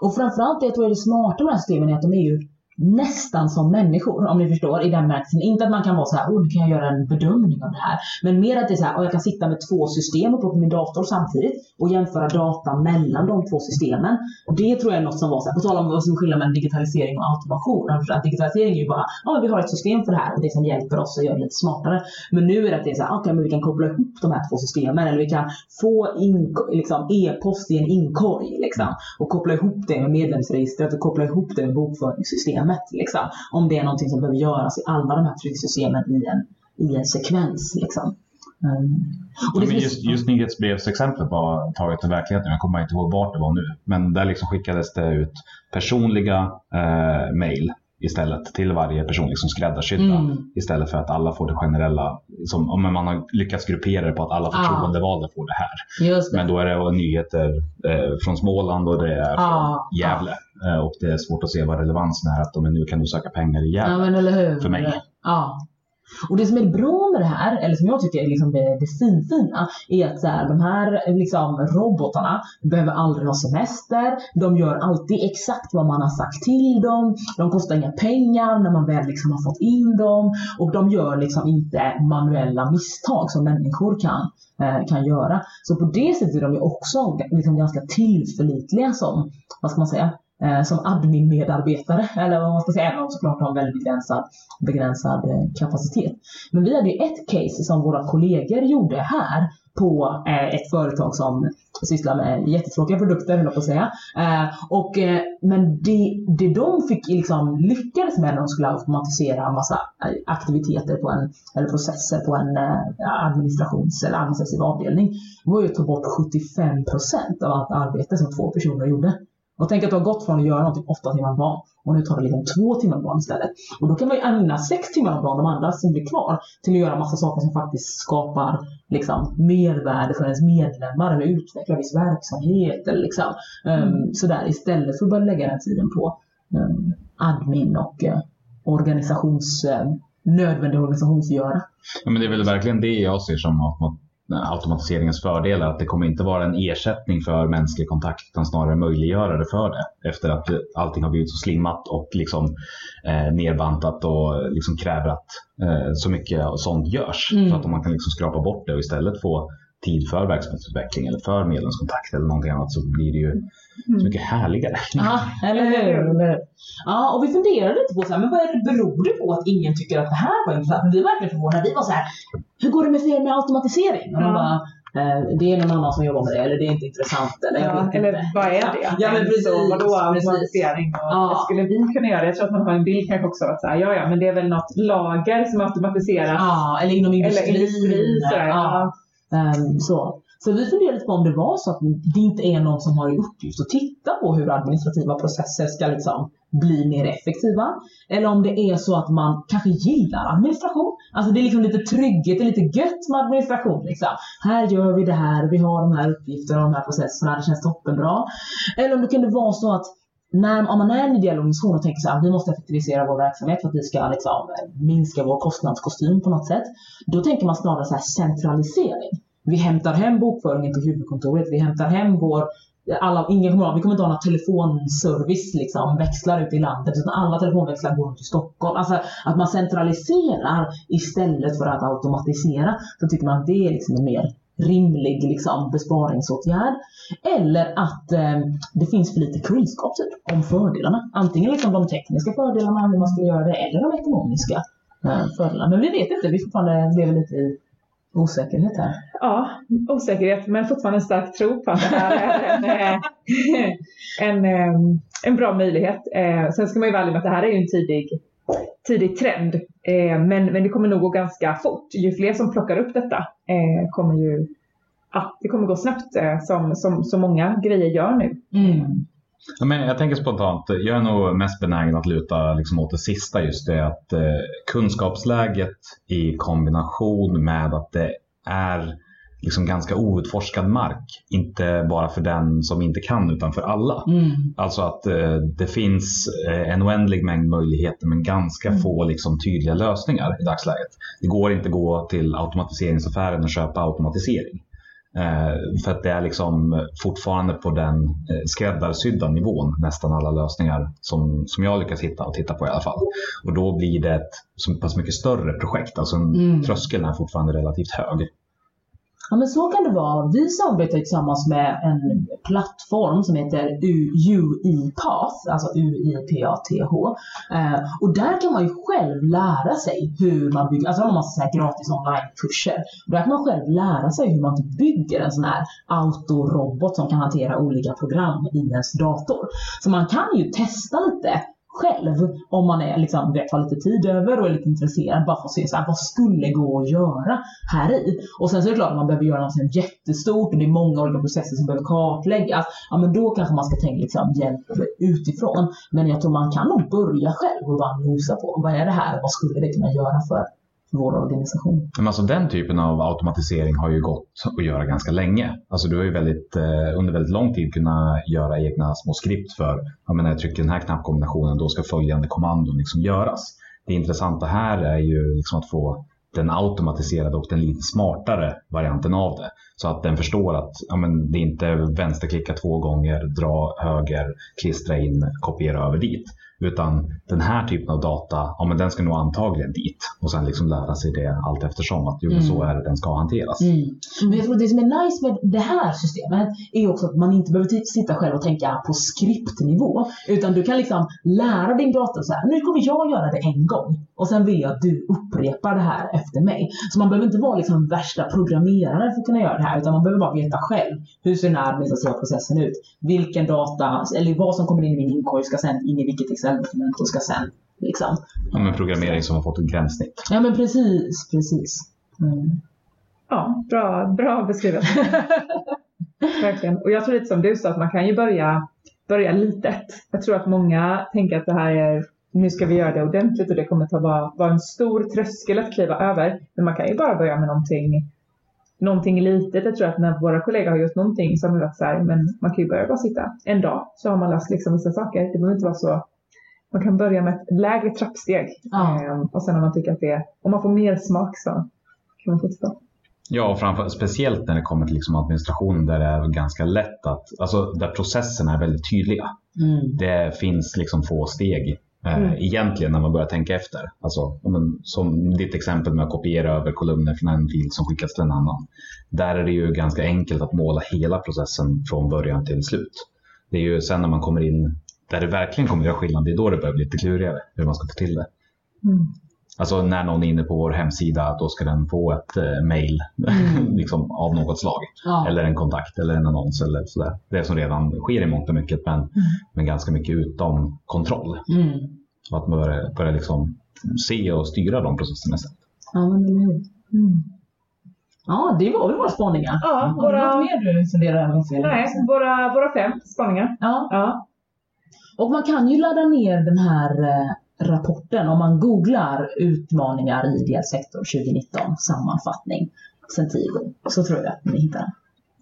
Och framförallt det jag tror är det smarta med de här systemen är att de är ju nästan som människor, om ni förstår, i den bemärkelsen. Inte att man kan vara så här, oh, nu kan jag göra en bedömning av det här. Men mer att det är så här, oh, jag kan sitta med två system uppe på min dator samtidigt och jämföra data mellan de två systemen. Det tror jag är något som var så här, på tal om vad som är mellan digitalisering och automation. Att digitalisering är ju bara, ja oh, vi har ett system för det här och det som hjälper oss att göra det lite smartare. Men nu är det att det är så här, okay, men vi kan koppla ihop de här två systemen eller vi kan få in, liksom, e-post i en inkorg liksom, och koppla ihop det med medlemsregistret och koppla ihop det med bokföringssystemet. Liksom, om det är någonting som behöver göras i alla de här tryggsystemen i en, i en sekvens. Liksom. Um, och det ja, just, just nyhetsbrevsexemplet var taget ur verkligheten. Jag kommer inte ihåg vart det var nu. Men där liksom skickades det ut personliga eh, mejl istället till varje person, liksom skräddarsydda. Mm. Istället för att alla får det generella. Som, om man har lyckats gruppera det på att alla förtroendevalda ah. får det här. Det. Men då är det nyheter eh, från Småland och det är från ah. Gävle. Ah. och det är svårt att se vad relevansen är att de nu kan du söka pengar i Gävle. Ja, för mig. Ja. Och det som är bra med det här, eller som jag tycker är liksom det, det finfina, är att så här, de här liksom, robotarna behöver aldrig ha semester. De gör alltid exakt vad man har sagt till dem. De kostar inga pengar när man väl liksom har fått in dem. Och de gör liksom inte manuella misstag som människor kan, eh, kan göra. Så på det sättet är de ju också liksom ganska tillförlitliga som, vad ska man säga, Eh, som admin-medarbetare. Eller vad man ska säga, även om såklart har en väldigt begränsad, begränsad eh, kapacitet. Men vi hade ju ett case som våra kollegor gjorde här på eh, ett företag som sysslar med jättetråkiga produkter, höll jag på att säga. Och, men det, det de fick liksom lyckades med när de skulle automatisera en massa aktiviteter på en, eller processer på en administrations eller administrativ avdelning var ju att ta bort 75% av allt arbete som två personer gjorde. Och tänk att du har gått från att göra någonting åtta timmar om dagen och nu tar det liksom två timmar om dagen istället. Och då kan man ju ägna sex timmar om dagen, de andra som blir kvar, till att göra massa saker som faktiskt skapar liksom, mervärde för ens medlemmar eller utveckla viss verksamhet. Eller liksom, um, sådär, istället för att bara lägga den tiden på um, admin och uh, organisations, uh, nödvändig organisationsgöra. Ja, men det är väl verkligen det jag ser som att automatiseringens fördelar. Att det kommer inte vara en ersättning för mänsklig kontakt utan snarare möjliggöra det för det. Efter att allting har blivit så slimmat och liksom, eh, nerbantat och liksom kräver att eh, så mycket sånt görs. Mm. Så att om man kan liksom skrapa bort det och istället få tid för verksamhetsutveckling eller för medlemskontakt eller någonting annat så blir det ju så mycket härligare. Ja, eller hur? Ja, och vi funderade lite på så här, men vad är det beror det på att ingen tycker att det här var intressant? vi var verkligen förvånade. Vi var så här, hur går det med er med automatisering? Och de bara, eh, det är någon annan som jobbar med det eller det är inte intressant. Eller, ja, eller vad är det? Ja, men precis, så, vadå automatisering? Och ja. Skulle vi kunna göra det? Jag tror att man har en bild kanske också att säga, ja, ja, men det är väl något lager som automatiseras. Ja, eller inom industrin. Eller industri, så, ja. Um, så. Så vi funderade på om det var så att det inte är någon som har i uppgift att titta på hur administrativa processer ska liksom bli mer effektiva. Eller om det är så att man kanske gillar administration. Alltså det är liksom lite trygghet, det är lite gött med administration. Liksom. Här gör vi det här, vi har de här uppgifterna och de här processerna, det känns toppenbra. Eller om det kunde vara så att när, om man är en ideell organisation och tänker att vi måste effektivisera vår verksamhet för att vi ska liksom, eh, minska vår kostnadskostym på något sätt. Då tänker man snarare så centralisering. Vi hämtar hem bokföringen till huvudkontoret. Vi hämtar hem vår alla, ingen kommer vi kommer inte ha någon telefonservice, liksom, växlar ute i landet, utan alla telefonväxlar går till Stockholm. Alltså att man centraliserar istället för att automatisera. Då tycker man att det är liksom en mer rimlig liksom, besparingsåtgärd. Eller att eh, det finns för lite kunskap typ, om fördelarna. Antingen liksom de tekniska fördelarna, hur man ska göra det, eller de ekonomiska eh, fördelarna. Men vi vet inte, vi fortfarande lever lite i osäkerhet här. Ja, osäkerhet men fortfarande en stark tro på att det här är en, eh, en, en, eh, en bra möjlighet. Eh, sen ska man ju vara ärlig med att det här är ju en tidig, tidig trend. Men, men det kommer nog gå ganska fort. Ju fler som plockar upp detta kommer ju ja, det kommer gå snabbt som, som så många grejer gör nu. Mm. Ja, men jag tänker spontant, jag är nog mest benägen att luta liksom åt det sista just det att eh, kunskapsläget i kombination med att det är liksom ganska outforskad mark. Inte bara för den som inte kan utan för alla. Mm. Alltså att eh, det finns eh, en oändlig mängd möjligheter men ganska mm. få liksom, tydliga lösningar i dagsläget. Det går inte att gå till automatiseringsaffären och köpa automatisering. Eh, för att det är liksom fortfarande på den eh, skräddarsydda nivån nästan alla lösningar som, som jag lyckas hitta och titta på i alla fall. Och då blir det ett så pass mycket större projekt. Alltså Mm. tröskeln är fortfarande relativt hög. Ja men så kan det vara. Vi samarbetar tillsammans med en plattform som heter U- UiPath, alltså U-I-P-A-T-H. Eh, och där kan man ju själv lära sig hur man bygger, alltså de har massa gratis onlinekurser. Där kan man själv lära sig hur man bygger en sån här autorobot som kan hantera olika program i ens dator. Så man kan ju testa lite själv om man är, liksom, vet, har lite tid över och är lite intresserad bara för att se så här, vad skulle gå att göra här i. Och sen så är det klart att man behöver göra något jättestort och det är många olika processer som behöver kartläggas. Ja men då kanske man ska tänka liksom hjälp utifrån. Men jag tror man kan nog börja själv och bara nosa på vad är det här? Vad skulle det kunna göra för vår organisation? Men alltså den typen av automatisering har ju gått att göra ganska länge. Alltså du har ju väldigt, eh, under väldigt lång tid kunnat göra egna små skript för, ja, men när jag trycker den här knappkombinationen då ska följande kommandon liksom göras. Det intressanta här är ju liksom att få den automatiserade och den lite smartare varianten av det. Så att den förstår att ja, men det är inte vänsterklicka två gånger, dra höger, klistra in, kopiera över dit. Utan den här typen av data, ja, men den ska nog antagligen dit. Och sen liksom lära sig det allt eftersom att jo, men så är det den ska hanteras. Mm. Men jag tror att det som är nice med det här systemet är också att man inte behöver sitta själv och tänka på skriptnivå. Utan du kan liksom lära din dator så här, nu kommer jag göra det en gång. Och sen vill jag att du upprepar det här efter mig. Så man behöver inte vara liksom värsta programmeraren för att kunna göra det här. Utan man behöver bara veta själv. Hur ser den här administrativa processen ut? Vilken data, eller vad som kommer in i min inkorg ska sen in i vilket Excel-dokument och ska sen liksom. Ja, men programmering som har fått ett gränssnitt. Ja men precis, precis. Mm. Ja, bra, bra beskrivet. Verkligen. Och jag tror lite som du sa att man kan ju börja, börja litet. Jag tror att många tänker att det här är nu ska vi göra det ordentligt och det kommer att vara, vara en stor tröskel att kliva över. Men man kan ju bara börja med någonting, någonting litet. Jag tror att när våra kollegor har gjort någonting så har man varit så här, men man kan ju börja bara sitta en dag så har man löst liksom vissa saker. Det behöver inte vara så. Man kan börja med ett lägre trappsteg. Ehm, och sen om man tycker att det är, om man får mer smak så kan man fortsätta. Ja, och framför, speciellt när det kommer till liksom administration där det är ganska lätt att, alltså där processerna är väldigt tydliga. Mm. Det finns liksom få steg eh, Mm. egentligen när man börjar tänka efter. Alltså, men, som ditt exempel med att kopiera över kolumner från en fil som skickas till en annan. Där är det ju ganska enkelt att måla hela processen från början till slut. Det är ju sen när man kommer in där det verkligen kommer göra skillnad, det är då det börjar bli lite klurigare hur man ska få till det. Mm. Alltså när någon är inne på vår hemsida, då ska den få ett eh, mail liksom, av något slag. Ja. Eller en kontakt eller en annons eller sådär. Det som redan sker i mångt och mycket men, men ganska mycket utom kontroll. Mm. Och att man börjar, börjar liksom se och styra de processerna istället. Ja, men eller hur. Mm. Ja, det var väl våra spaningar. Ja, Har du våra- något mer du funderar över? Nej, våra, våra fem spaningar. Ja, Ja. Och man kan ju ladda ner den här eh, rapporten om man googlar utmaningar i ideell sektor 2019 sammanfattning Centigo. Så tror jag att ni hittar den.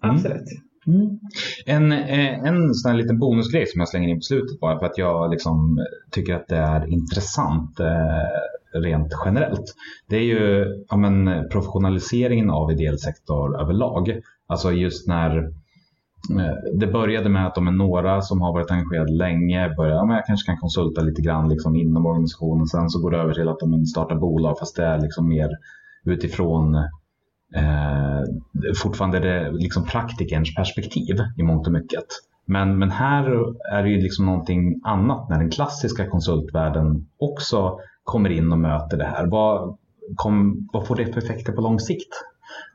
Mm. Absolut. Mm. En, eh, en sån här liten bonusgrej som jag slänger in på slutet bara för att jag liksom tycker att det är intressant eh, rent generellt. Det är ju ja, men, professionaliseringen av ideell sektor överlag. Alltså just när eh, Eh, det började med att de är några som har varit engagerade länge börjar, ja, men jag kanske kan konsulta lite grann liksom inom organisationen. Sen så går det över till att de startar bolag fast det är liksom mer utifrån eh, fortfarande det liksom praktikerns perspektiv i mångt och mycket. Men, men här är det ju liksom någonting annat när den klassiska konsultvärlden också kommer in och möter det här. Vad, kom, vad får det för effekter på lång sikt?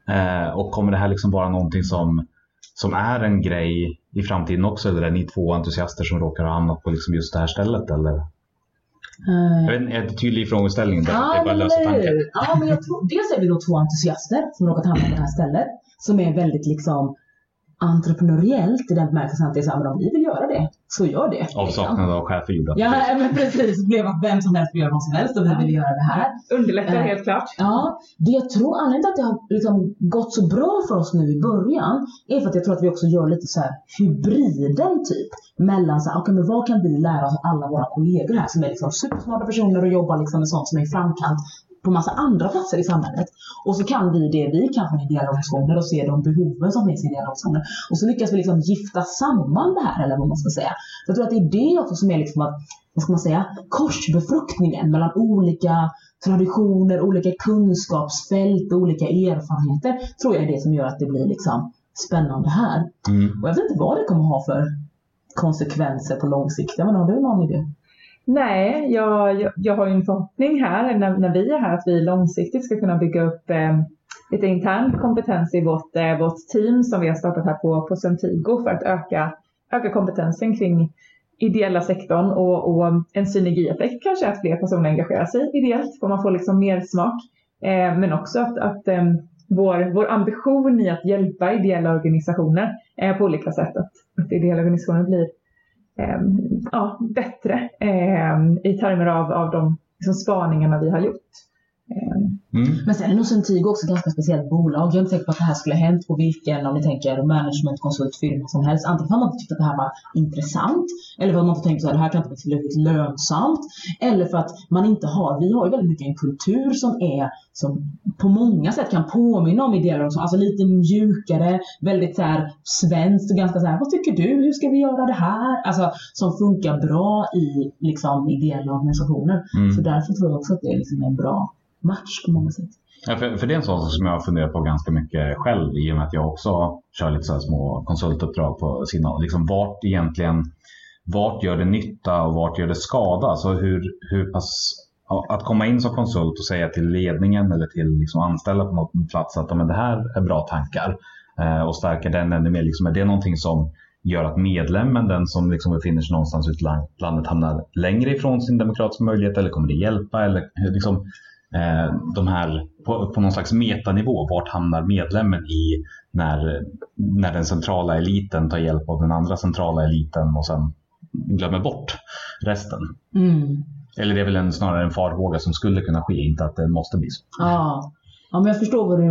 Eh, och kommer det här liksom vara någonting som, som är en grej i framtiden också? Eller är ni två entusiaster som råkar ha hamnat på liksom just det här stället? Eller? Jag vet inte, är det tydlig att det är bara lösa tankar. Ja, men jag tror, dels är vi då två entusiaster som råkat hamna på det här stället. Som är väldigt liksom entreprenöriellt i den bemärkelsen att det är så här, men om vi vill göra det, så gör det. liksom. Avsaknad av chefer gjorde att Ja, men precis. Blev att vem som helst får göra vad som helst och vi vill göra det här. Underlättar Eh. helt klart. Ja, det jag tror, anledningen till att det har liksom gått så bra för oss nu i början är för att jag tror att vi också gör lite så här hybriden typ. Mellan så här, okay, men vad kan vi lära oss av alla våra kollegor här som är liksom supersmarta personer och jobbar liksom med sånt som är i framkant på massa andra platser i samhället. Och så kan vi det vi kan från ideella organisationer och se de behoven som finns i ideella organisationer. Och så lyckas vi liksom gifta samman det här, eller vad man ska säga. Så jag tror att det är det också som är liksom att, vad ska man säga, korsbefruktningen mellan olika traditioner, olika kunskapsfält och olika erfarenheter tror jag är det som gör att det blir liksom spännande här. Mm. Och jag vet inte vad det kommer ha för konsekvenser på lång sikt. Men har du någon idé? Nej, jag, jag, jag har ju en förhoppning här när, när vi är här att vi långsiktigt ska kunna bygga upp eh, lite intern kompetens i vårt, eh, vårt team som vi har startat här på, på Centigo för att öka, öka kompetensen kring ideella sektorn och, och en synergieffekt kanske att fler personer engagerar sig ideellt för man får liksom mer smak. Eh, men också att, att eh, vår, vår ambition i att hjälpa ideella organisationer eh, på olika sätt, att, att ideella organisationer blir Ehm, ja, bättre eh, i termer av, av de liksom, spaningarna vi har gjort. Ehm, Mm. Men sen är nog Centigo också ett ganska speciellt bolag. Jag är inte säker på att det här skulle ha hänt på vilken, om ni tänker managementkonsultfirma som helst. Antingen för att man inte tyckte att det här var intressant, eller för att man inte tänkte att det här kan inte bli tillräckligt lönsamt. Eller för att man inte har, vi har ju väldigt mycket en kultur som är, som på många sätt kan påminna om ideella organisationer. Alltså lite mjukare, väldigt så här svenskt och ganska så här, vad tycker du? Hur ska vi göra det här? Alltså som funkar bra i liksom ideella organisationer. Mm. Så därför tror jag också att det är liksom en bra match på många sätt. Ja, för, för det är en sån sak som jag har funderat på ganska mycket själv i och med att jag också kör lite så här små konsultuppdrag på sina. Liksom vart egentligen, vart gör det nytta och vart gör det skada? Så hur, hur pass, att komma in som konsult och säga till ledningen eller till liksom anställda på någon plats att men det här är bra tankar eh, och stärka den ännu mer. Liksom, är det någonting som gör att medlemmen, den som liksom befinner sig någonstans ute i landet, hamnar längre ifrån sin demokratiska möjlighet eller kommer det hjälpa? Eller liksom, de här, på, på någon slags metanivå, vart hamnar medlemmen i när, när den centrala eliten tar hjälp av den andra centrala eliten och sen glömmer bort resten? Mm. Eller det är väl en, snarare en farhåga som skulle kunna ske, inte att det måste bli så. Ja. Ja, men jag förstår vad du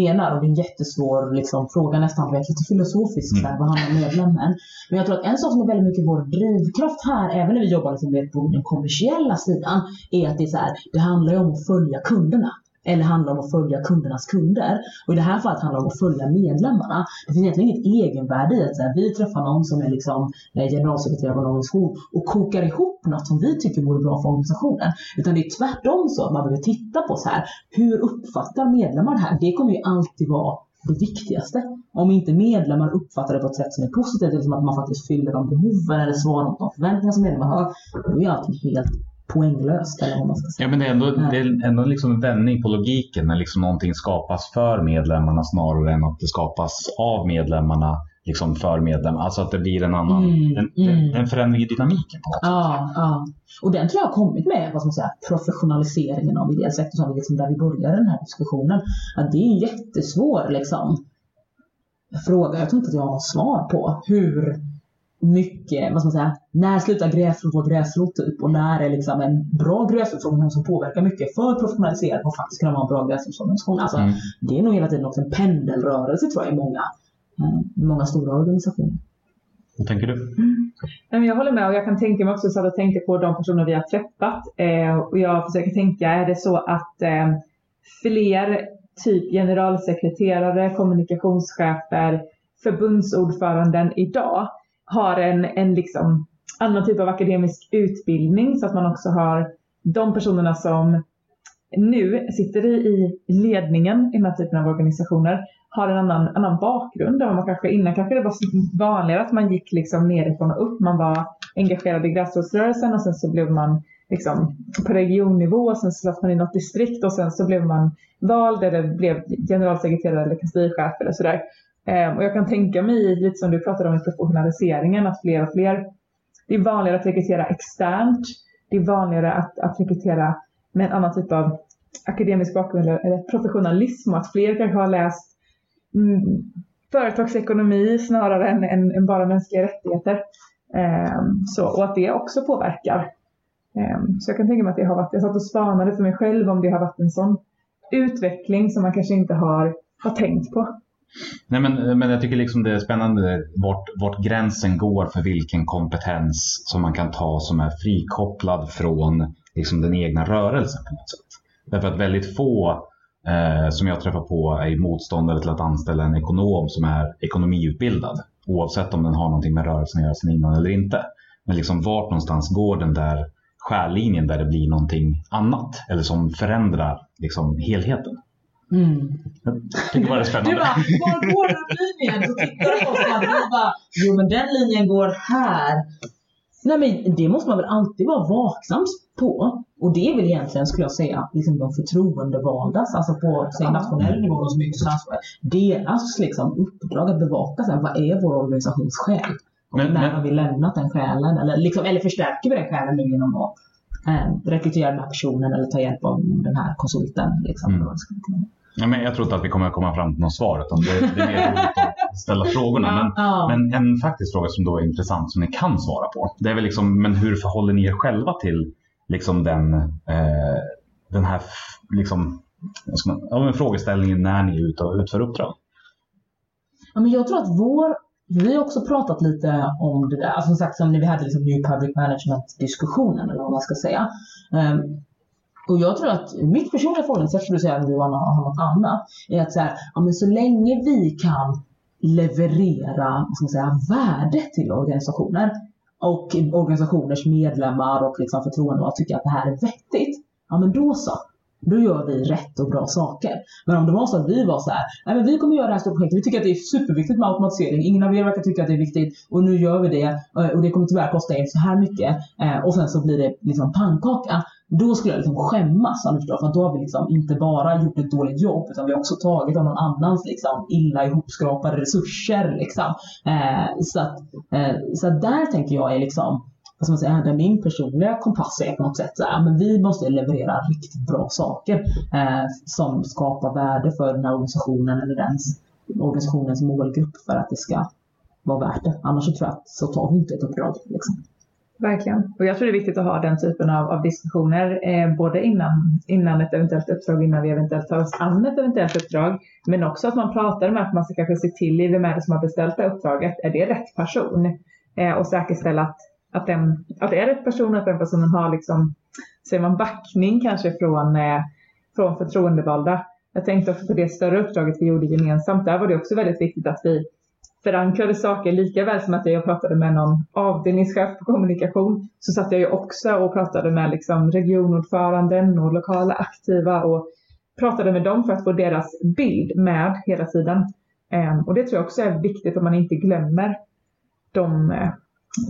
menar och det är en jättesvår liksom, fråga, nästan vet, lite filosofisk, Mm. här, vad handlar medlemmen? Men jag tror att en sak som är väldigt mycket vår drivkraft här, även när vi jobbar liksom, med på den kommersiella sidan, är att det är så här, det handlar ju om att följa kunderna. Eller handlar om att följa kundernas kunder. Och i det här fallet handlar det om att följa medlemmarna. Det finns egentligen inget egenvärde i att så här, vi träffar någon som är liksom, generalsekreterare på en organisation och kokar ihop något som vi tycker vore bra för organisationen. Utan det är tvärtom så att man behöver titta på så här, hur uppfattar medlemmar det här? Det kommer ju alltid vara det viktigaste. Om inte medlemmar uppfattar det på ett sätt som är positivt, eller som att man faktiskt fyller de behoven eller svarar mot de förväntningar som medlemmar har, då är allting helt poänglöst. Eller vad man ska säga. Ja, men det är ändå, det är ändå liksom en vändning på logiken när liksom någonting skapas för medlemmarna snarare än att det skapas av medlemmarna liksom för medlemmarna. Alltså att det blir en annan Mm, en, mm. en förändring i dynamiken på något sätt. Ja, ja. Och den tror jag har kommit med vad ska man säga, professionaliseringen av ideell sektor, som liksom där vi började den här diskussionen. Att det är en jättesvår liksom, fråga. Jag tror inte att jag har något svar på hur mycket, vad ska man säga, när slutar gräsrot vara gräsrot typ och när är liksom en bra gräsrotsorganisation som påverkar mycket för professionaliserad och faktiskt kunna vara en bra gräsrotsorganisation. Alltså, Mm. Det är nog hela tiden också en pendelrörelse tror jag i många, eh, i många stora organisationer. Vad tänker du? Nej, men jag håller med och jag kan tänka mig också så att jag tänker på de personer vi har träffat eh, och jag försöker tänka, är det så att eh, fler typ generalsekreterare, kommunikationschefer, förbundsordföranden idag har en, en liksom annan typ av akademisk utbildning så att man också har de personerna som nu sitter i, ledningen i den här typen av organisationer har en annan, annan bakgrund. Där man kanske, innan kanske det var vanligare att man gick liksom nerifrån och upp. Man var engagerad i gräsrotsrörelsen och sen så blev man liksom på regionnivå och sen så satt man i något distrikt och sen så blev man vald eller blev generalsekreterare eller kanslichef eller sådär. Ehm, och jag kan tänka mig, lite som du pratade om i professionaliseringen, att fler och fler, det är vanligare att rekrytera externt. Det är vanligare att, att rekrytera med en annan typ av akademisk bakgrund eller, professionalism och att fler kanske har läst mm, företagsekonomi snarare än, än, än bara mänskliga rättigheter. Ehm, så, och att det också påverkar. Ehm, så jag kan tänka mig att det har varit, jag satt och spanade för mig själv om det har varit en sån utveckling som man kanske inte har, har tänkt på. Nej, men, eh, men jag tycker liksom det är spännande vart, vart gränsen går för vilken kompetens som man kan ta som är frikopplad från liksom den egna rörelsen på något sätt. Därför att väldigt få eh, som jag träffar på är motståndare till att anställa en ekonom som är ekonomiutbildad. Oavsett om den har någonting med rörelsen att göra sedan innan eller inte. Men liksom vart någonstans går den där skärlinjen där det blir någonting annat eller som förändrar liksom helheten. Mm. Jag tycker bara det är Du spännande. bara, var går den linjen? Så tittar du på oss och vi bara, jo men den linjen går här. Nej men det måste man väl alltid vara vaksam på. Och det är väl egentligen, skulle jag säga, liksom de förtroendevaldas, alltså på säg, nationell nivå, de som är ytterst ansvariga, deras liksom, uppdrag att bevaka, så här, vad är vår organisations själ? Och Men- när men- har vi lämnat den själen? Eller, liksom, eller förstärker vi den själen nu genom att eh, rekrytera den här personen eller ta hjälp av den här konsulten? Liksom, Mm. Ja, men jag tror inte att vi kommer komma fram till något svar utan det, det är mer roligt att ställa frågorna. Men, Ja. men en faktisk fråga som då är intressant som ni kan svara på. Det är väl liksom, men hur förhåller ni er själva till liksom den, eh, den här liksom, man, ja, frågeställningen när ni är ute och utför uppdrag? Ja, men jag tror att vår, vi har också pratat lite om det där, alltså som sagt som när vi hade liksom New Public Management-diskussionen eller vad man ska säga. Ehm, och jag tror att mitt personliga förhållningssätt, skulle du säga om Johanna har något annat, är att så, här, ja, men så länge vi kan leverera vad ska man säga, värde till organisationer och organisationers medlemmar och liksom förtroendevalda tycker att det här är vettigt, ja men då så. Då gör vi rätt och bra saker. Men om det var så att vi var så här, nej men vi kommer göra det här stora projektet, vi tycker att det är superviktigt med automatisering, ingen av er verkar tycka att det är viktigt och nu gör vi det eh, och det kommer tyvärr kosta er så här mycket eh, och sen så blir det liksom pannkaka. Då skulle jag liksom skämmas, om du förstår, för då har vi liksom inte bara gjort ett dåligt jobb utan vi har också tagit av någon annans liksom illa ihopskrapade resurser. Liksom. Eh, så, att, eh, så att där tänker jag är liksom vad ska man säga, där min personliga kompass är på något sätt så här, men vi måste leverera riktigt bra saker eh, som skapar värde för den här organisationen eller den organisationens målgrupp för att det ska vara värt det. Annars så tror jag att så tar vi inte ett uppdrag. Liksom. Verkligen. Och jag tror det är viktigt att ha den typen av, av diskussioner eh, både innan, innan ett eventuellt uppdrag, innan vi eventuellt tar oss an ett eventuellt uppdrag. Men också att man pratar med att man ska kanske se till i vem är det som har beställt det uppdraget. Är det rätt person? Eh, och säkerställa att, att, den, att det är rätt person, att den personen har liksom, säger man backning kanske från, eh, från förtroendevalda. Jag tänkte också på det större uppdraget vi gjorde gemensamt. Där var det också väldigt viktigt att vi förankrade saker lika väl som att jag pratade med någon avdelningschef på kommunikation så satt jag ju också och pratade med liksom regionordföranden och lokala aktiva och pratade med dem för att få deras bild med hela tiden. Ehm, och det tror jag också är viktigt att man inte glömmer de, eh,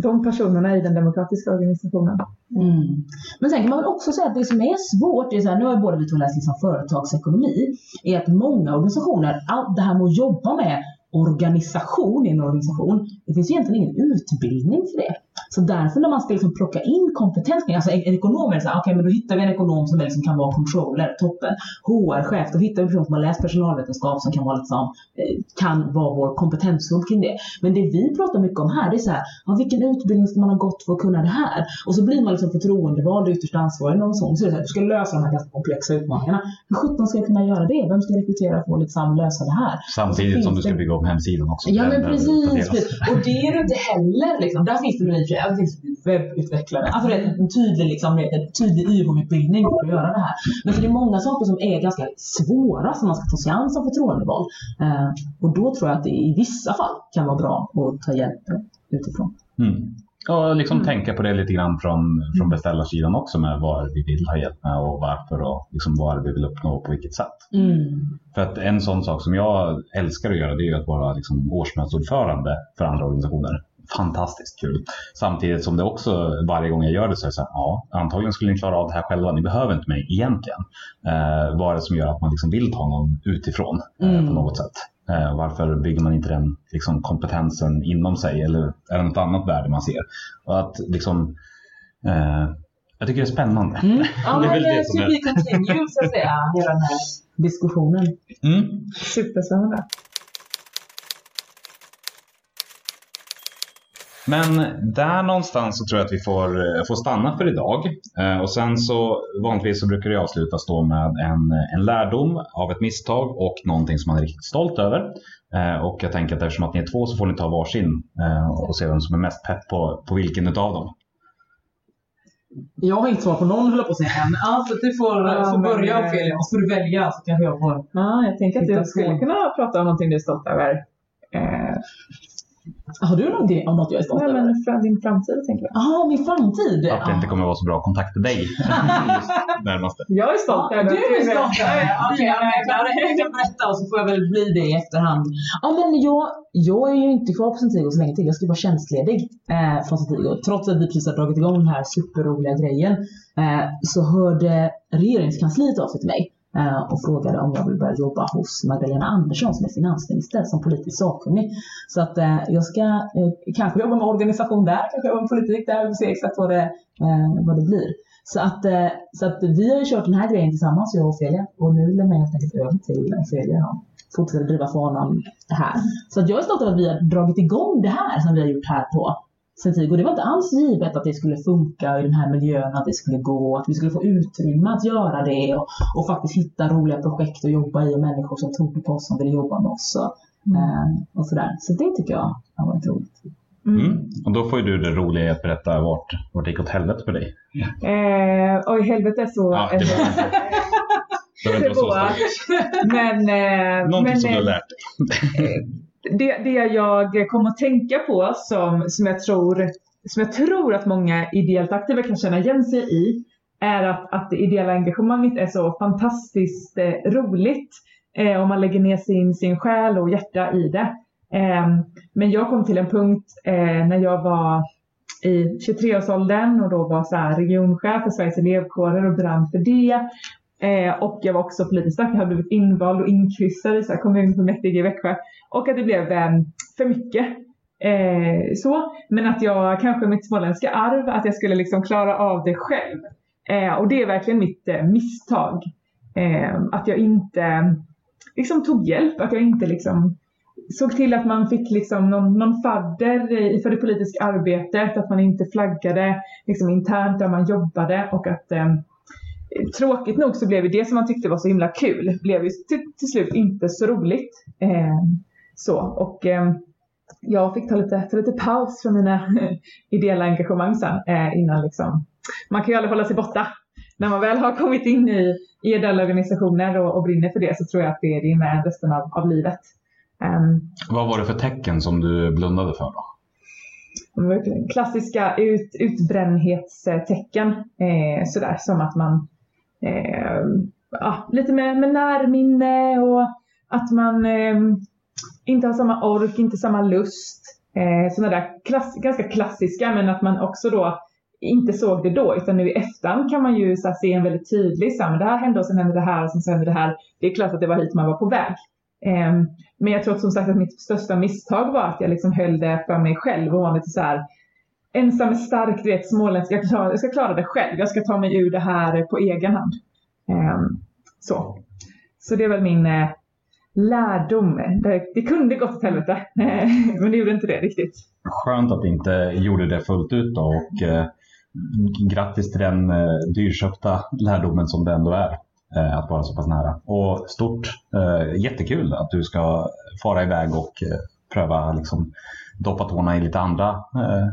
de personerna i den demokratiska organisationen. Mm. Men sen kan man väl också säga att det som är svårt, det är så här, nu har ju båda vi två läst liksom företagsekonomi, är att många organisationer, allt det här med att jobba med organisation i en organisation, det finns egentligen ingen utbildning för det. Så därför när man ska liksom plocka in kompetens, alltså en, en ekonom är så här, okej men då hittar vi en ekonom som är liksom kan vara controller, toppen. HR-chef, då hittar vi en person som har läst personalvetenskap som kan vara liksom, eh, kan vara vår kompetenshund kring det. Men det vi pratar mycket om här, det är så här, ja, vilken utbildning ska man ha gått för att kunna det här? Och så blir man liksom förtroendevald och ytterst ansvarig någon sån. Så är det så här, du ska lösa de här ganska komplexa utmaningarna. Hur sjutton ska jag kunna göra det? Vem ska rekrytera för att liksom lösa det här? Samtidigt som du ska bygga upp hemsidan också. Ja men precis. Och det är det inte heller. Liksom. Där finns det i det finns webbutvecklare. Alltså det är en tydlig, liksom, en tydlig YH-utbildning för att göra det här. Men så det är många saker som är ganska svåra som man ska ta sig an som förtroendevald. Eh, och då tror jag att det i vissa fall kan vara bra att ta hjälp utifrån. Mm. Och liksom Mm. tänka på det lite grann från, från beställarsidan också med vad vi vill ha hjälp med och varför och liksom vad vi vill uppnå och på vilket sätt. Mm. För att en sån sak som jag älskar att göra det är att vara liksom årsmötesordförande för andra organisationer. Fantastiskt kul. Samtidigt som det också varje gång jag gör det så är det så här, ja, antagligen skulle ni klara av det här själva. Ni behöver inte mig egentligen. Eh, vad är det som gör att man liksom vill ta någon utifrån eh, Mm. på något sätt? Eh, varför bygger man inte den liksom, kompetensen inom sig? Eller är det något annat värde man ser? Och att liksom, eh, jag tycker det är spännande. Mm. Ja, Det är väl det det som är- be continued så att säga, hela den här diskussionen. Mm. Superspännande. Men där någonstans så tror jag att vi får, eh, får stanna för idag. Eh, och sen så vanligtvis så brukar det avslutas då med en, en lärdom av ett misstag och någonting som man är riktigt stolt över. Eh, och jag tänker att eftersom att ni är två så får ni ta varsin eh, och se vem som är mest pepp på, på vilken utav dem. Jag har inte svar på någon höll jag på att säga än. Alltså du får, Ja, får börja Ofelia och så får du välja så kanske jag får. Ja, jag tänker att du skulle kunna prata om någonting du är stolt över. Eh, Har du någonting om något jag är stolt nej, över? men för din framtid tänker jag. Jaha, min framtid. Att det inte kommer vara så bra kontakt till dig. Just närmaste. Jag är stolt över du att är stolt över det? Okej, ja, men jag kan berätta och så får jag väl bli det i efterhand. Ja, men jag, jag är ju inte kvar på Centigo så länge till. Jag ska vara tjänstledig eh, från Centigo. Trots att vi precis har dragit igång den här superroliga grejen eh, så hörde regeringskansliet av sig till mig Eh, och frågade om jag vill börja jobba hos Magdalena Andersson som är finansminister som politisk sakkunnig. Så att eh, jag ska eh, kanske jobba med organisation där, kanske jobba med politik där. Vi får se exakt vad det, eh, vad det blir. Så att, eh, så att vi har ju kört den här grejen tillsammans, jag och Ofelia. Och nu lämnar jag helt enkelt över till Ofelia och fortsätter driva fanan här. Så att jag är stolt över att vi har dragit igång det här som vi har gjort här på Centigo. Det var inte alls givet att det skulle funka i den här miljön, att det skulle gå, att vi skulle få utrymme att göra det och, och faktiskt hitta roliga projekt att jobba i och människor som tror på oss, som vill jobba med oss och, eh, och sådär. Så det tycker jag har varit roligt. Mm. Och då får ju du det roliga i att berätta vart, vart det gick åt helvete för dig. Eh, oj, helvete så... Ja, det var inte, det var inte så. Men, eh, Någonting men som du har eh, lärt dig det, det jag kom att tänka på som, som, jag tror, som jag tror att många ideellt aktiva kan känna igen sig i är att, att det ideella engagemanget är så fantastiskt eh, roligt eh, om man lägger ner sin, sin själ och hjärta i det. Eh, men jag kom till en punkt eh, när jag var i 23-årsåldern och då var så här regionchef för Sveriges elevkårer och brann för det. Eh, och jag var också politiskt aktiv, jag hade blivit invald och inkryssad i så här kommunfullmäktige i Växjö. Och att det blev eh, för mycket. Eh, så. Men att jag kanske mitt småländska arv, att jag skulle liksom klara av det själv. Eh, och det är verkligen mitt eh, misstag. Eh, att jag inte liksom tog hjälp, att jag inte liksom såg till att man fick liksom någon, någon fadder i, för det politiska arbetet, att man inte flaggade liksom internt där man jobbade och att eh, tråkigt nog så blev ju det som man tyckte var så himla kul, blev ju till, till slut inte så roligt. Eh, så, och eh, jag fick ta lite, ta lite paus från mina ideella engagemang sen eh, innan liksom, man kan ju aldrig hålla sig borta. När man väl har kommit in i, i ideella organisationer och, och brinner för det så tror jag att det är det med resten av, av livet. Ehm, Vad var det för tecken som du blundade för då? klassiska ut, utbrändhetstecken. Eh, sådär som att man eh, ja, lite med, med närminne och att man eh, inte har samma ork, inte samma lust. Eh, sådana där klass, ganska klassiska men att man också då inte såg det då utan nu i efterhand kan man ju så här, se en väldigt tydlig, så här, men det här hände och sen hände det här och sen hände det här. Det är klart att det var hit man var på väg. Eh, men jag tror som sagt att mitt största misstag var att jag liksom höll det för mig själv och var lite så här ensam är stark, du vet småländsk, jag, klar- jag ska klara det själv, jag ska ta mig ur det här på egen hand. Ehm, så. så det är väl min eh, lärdom. Det, det kunde gått åt helvete, eh, men det gjorde inte det riktigt. Skönt att det inte gjorde det fullt ut då och eh, grattis till den eh, dyrköpta lärdomen som det ändå är. Eh, att vara så pass nära. Och stort, eh, jättekul att du ska fara iväg och eh, pröva liksom doppa tårna i lite andra eh,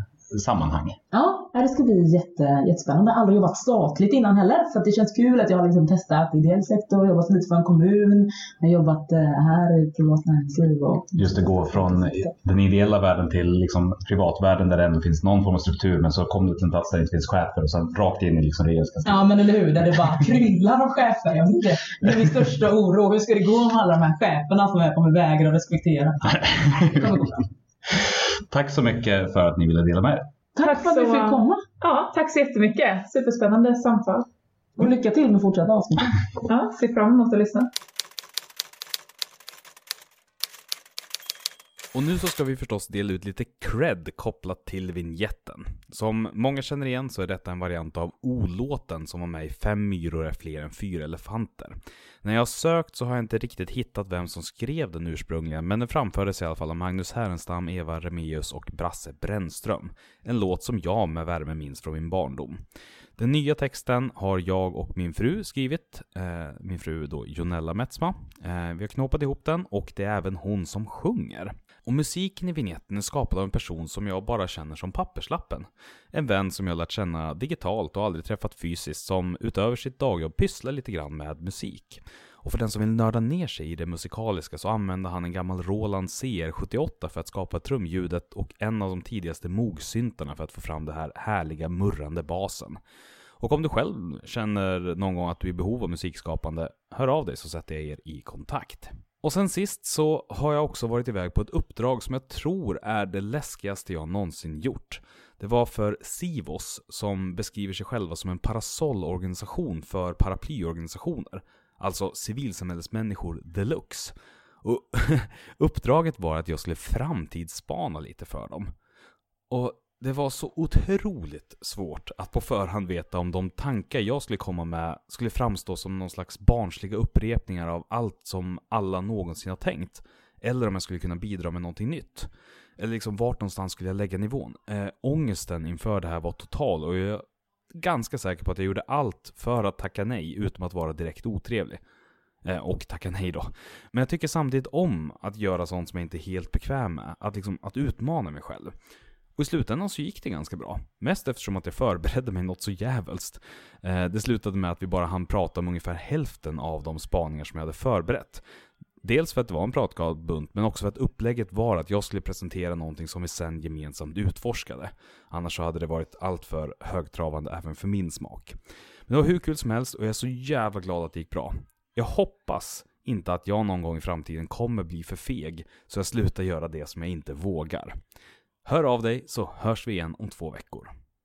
sammanhang. Ja, det ska bli jätte, jättespännande. Jag har aldrig jobbat statligt innan heller. Så det känns kul att jag har liksom testat ideell sektor, jobbat lite för en kommun, jag har jobbat eh, här i privat näringsliv. Och... Just det, gå från den ideella världen till liksom privatvärlden där det ändå finns någon form av struktur men så kom du till en plats där det inte finns chefer och sen rakt in i liksom regeringskansliet. Ja men eller hur, där det bara kryllar av chefer. Jag vet inte, det är min största oro. Hur ska det gå med alla de här cheferna som jag kommer vägra att respektera? Tack så mycket för att ni ville dela med er. Tack, Tack för att du så- fick komma. Ja, tack så jättemycket. Superspännande samtal. Och lycka till med fortsatta avsnitt. Ja, ser fram emot att lyssna. Och nu så ska vi förstås dela ut lite cred kopplat till vignetten. Som många känner igen så är detta en variant av O-låten som var med i Fem myror är fler än fyra elefanter. När jag har sökt så har jag inte riktigt hittat vem som skrev den ursprungligen, men den framfördes i alla fall av Magnus Härenstam, Eva Remius och Brasse Brännström. En låt som jag med värme minns från min barndom. Den nya texten har jag och min fru skrivit. Eh, min fru då Jonella Metsma. Eh, vi har knåpat ihop den och det är även hon som sjunger. Och musiken i vignetten är skapad av en person som jag bara känner som papperslappen. En vän som jag lärt känna digitalt och aldrig träffat fysiskt som utöver sitt dagjobb pysslar lite grann med musik. Och för den som vill nörda ner sig i det musikaliska så använder han en gammal Roland CR78 för att skapa trumljudet och en av de tidigaste Moog-syntarna för att få fram den här härliga murrande basen. Och om du själv känner någon gång att du är i behov av musikskapande, hör av dig så sätter jag er i kontakt. Och sen sist så har jag också varit iväg på ett uppdrag som jag tror är det läskigaste jag någonsin gjort. Det var för Sivos, som beskriver sig själva som en parasollorganisation för paraplyorganisationer. Alltså civilsamhällesmänniskor deluxe. Och uppdraget var att jag skulle framtidsspana lite för dem. Och det var så otroligt svårt att på förhand veta om de tankar jag skulle komma med skulle framstå som någon slags barnsliga upprepningar av allt som alla någonsin har tänkt. Eller om jag skulle kunna bidra med någonting nytt. Eller liksom vart någonstans skulle jag lägga nivån. Äh, ångesten inför det här var total och jag är ganska säker på att jag gjorde allt för att tacka nej utom att vara direkt otrevlig. Äh, och tacka nej då. Men jag tycker samtidigt om att göra sånt som jag inte är helt bekväm med. Att liksom, att utmana mig själv. Och i slutändan så gick det ganska bra. Mest eftersom att jag förberedde mig något så jävligt. Eh, det slutade med att vi bara hann prata om ungefär hälften av de spaningar som jag hade förberett. Dels för att det var en pratglad bunt, men också för att upplägget var att jag skulle presentera någonting som vi sen gemensamt utforskade. Annars så hade det varit alltför högtravande även för min smak. Men det var hur kul som helst och jag är så jävla glad att det gick bra. Jag hoppas inte att jag någon gång i framtiden kommer bli för feg, så jag slutar göra det som jag inte vågar. Hör av dig så hörs vi igen om två veckor.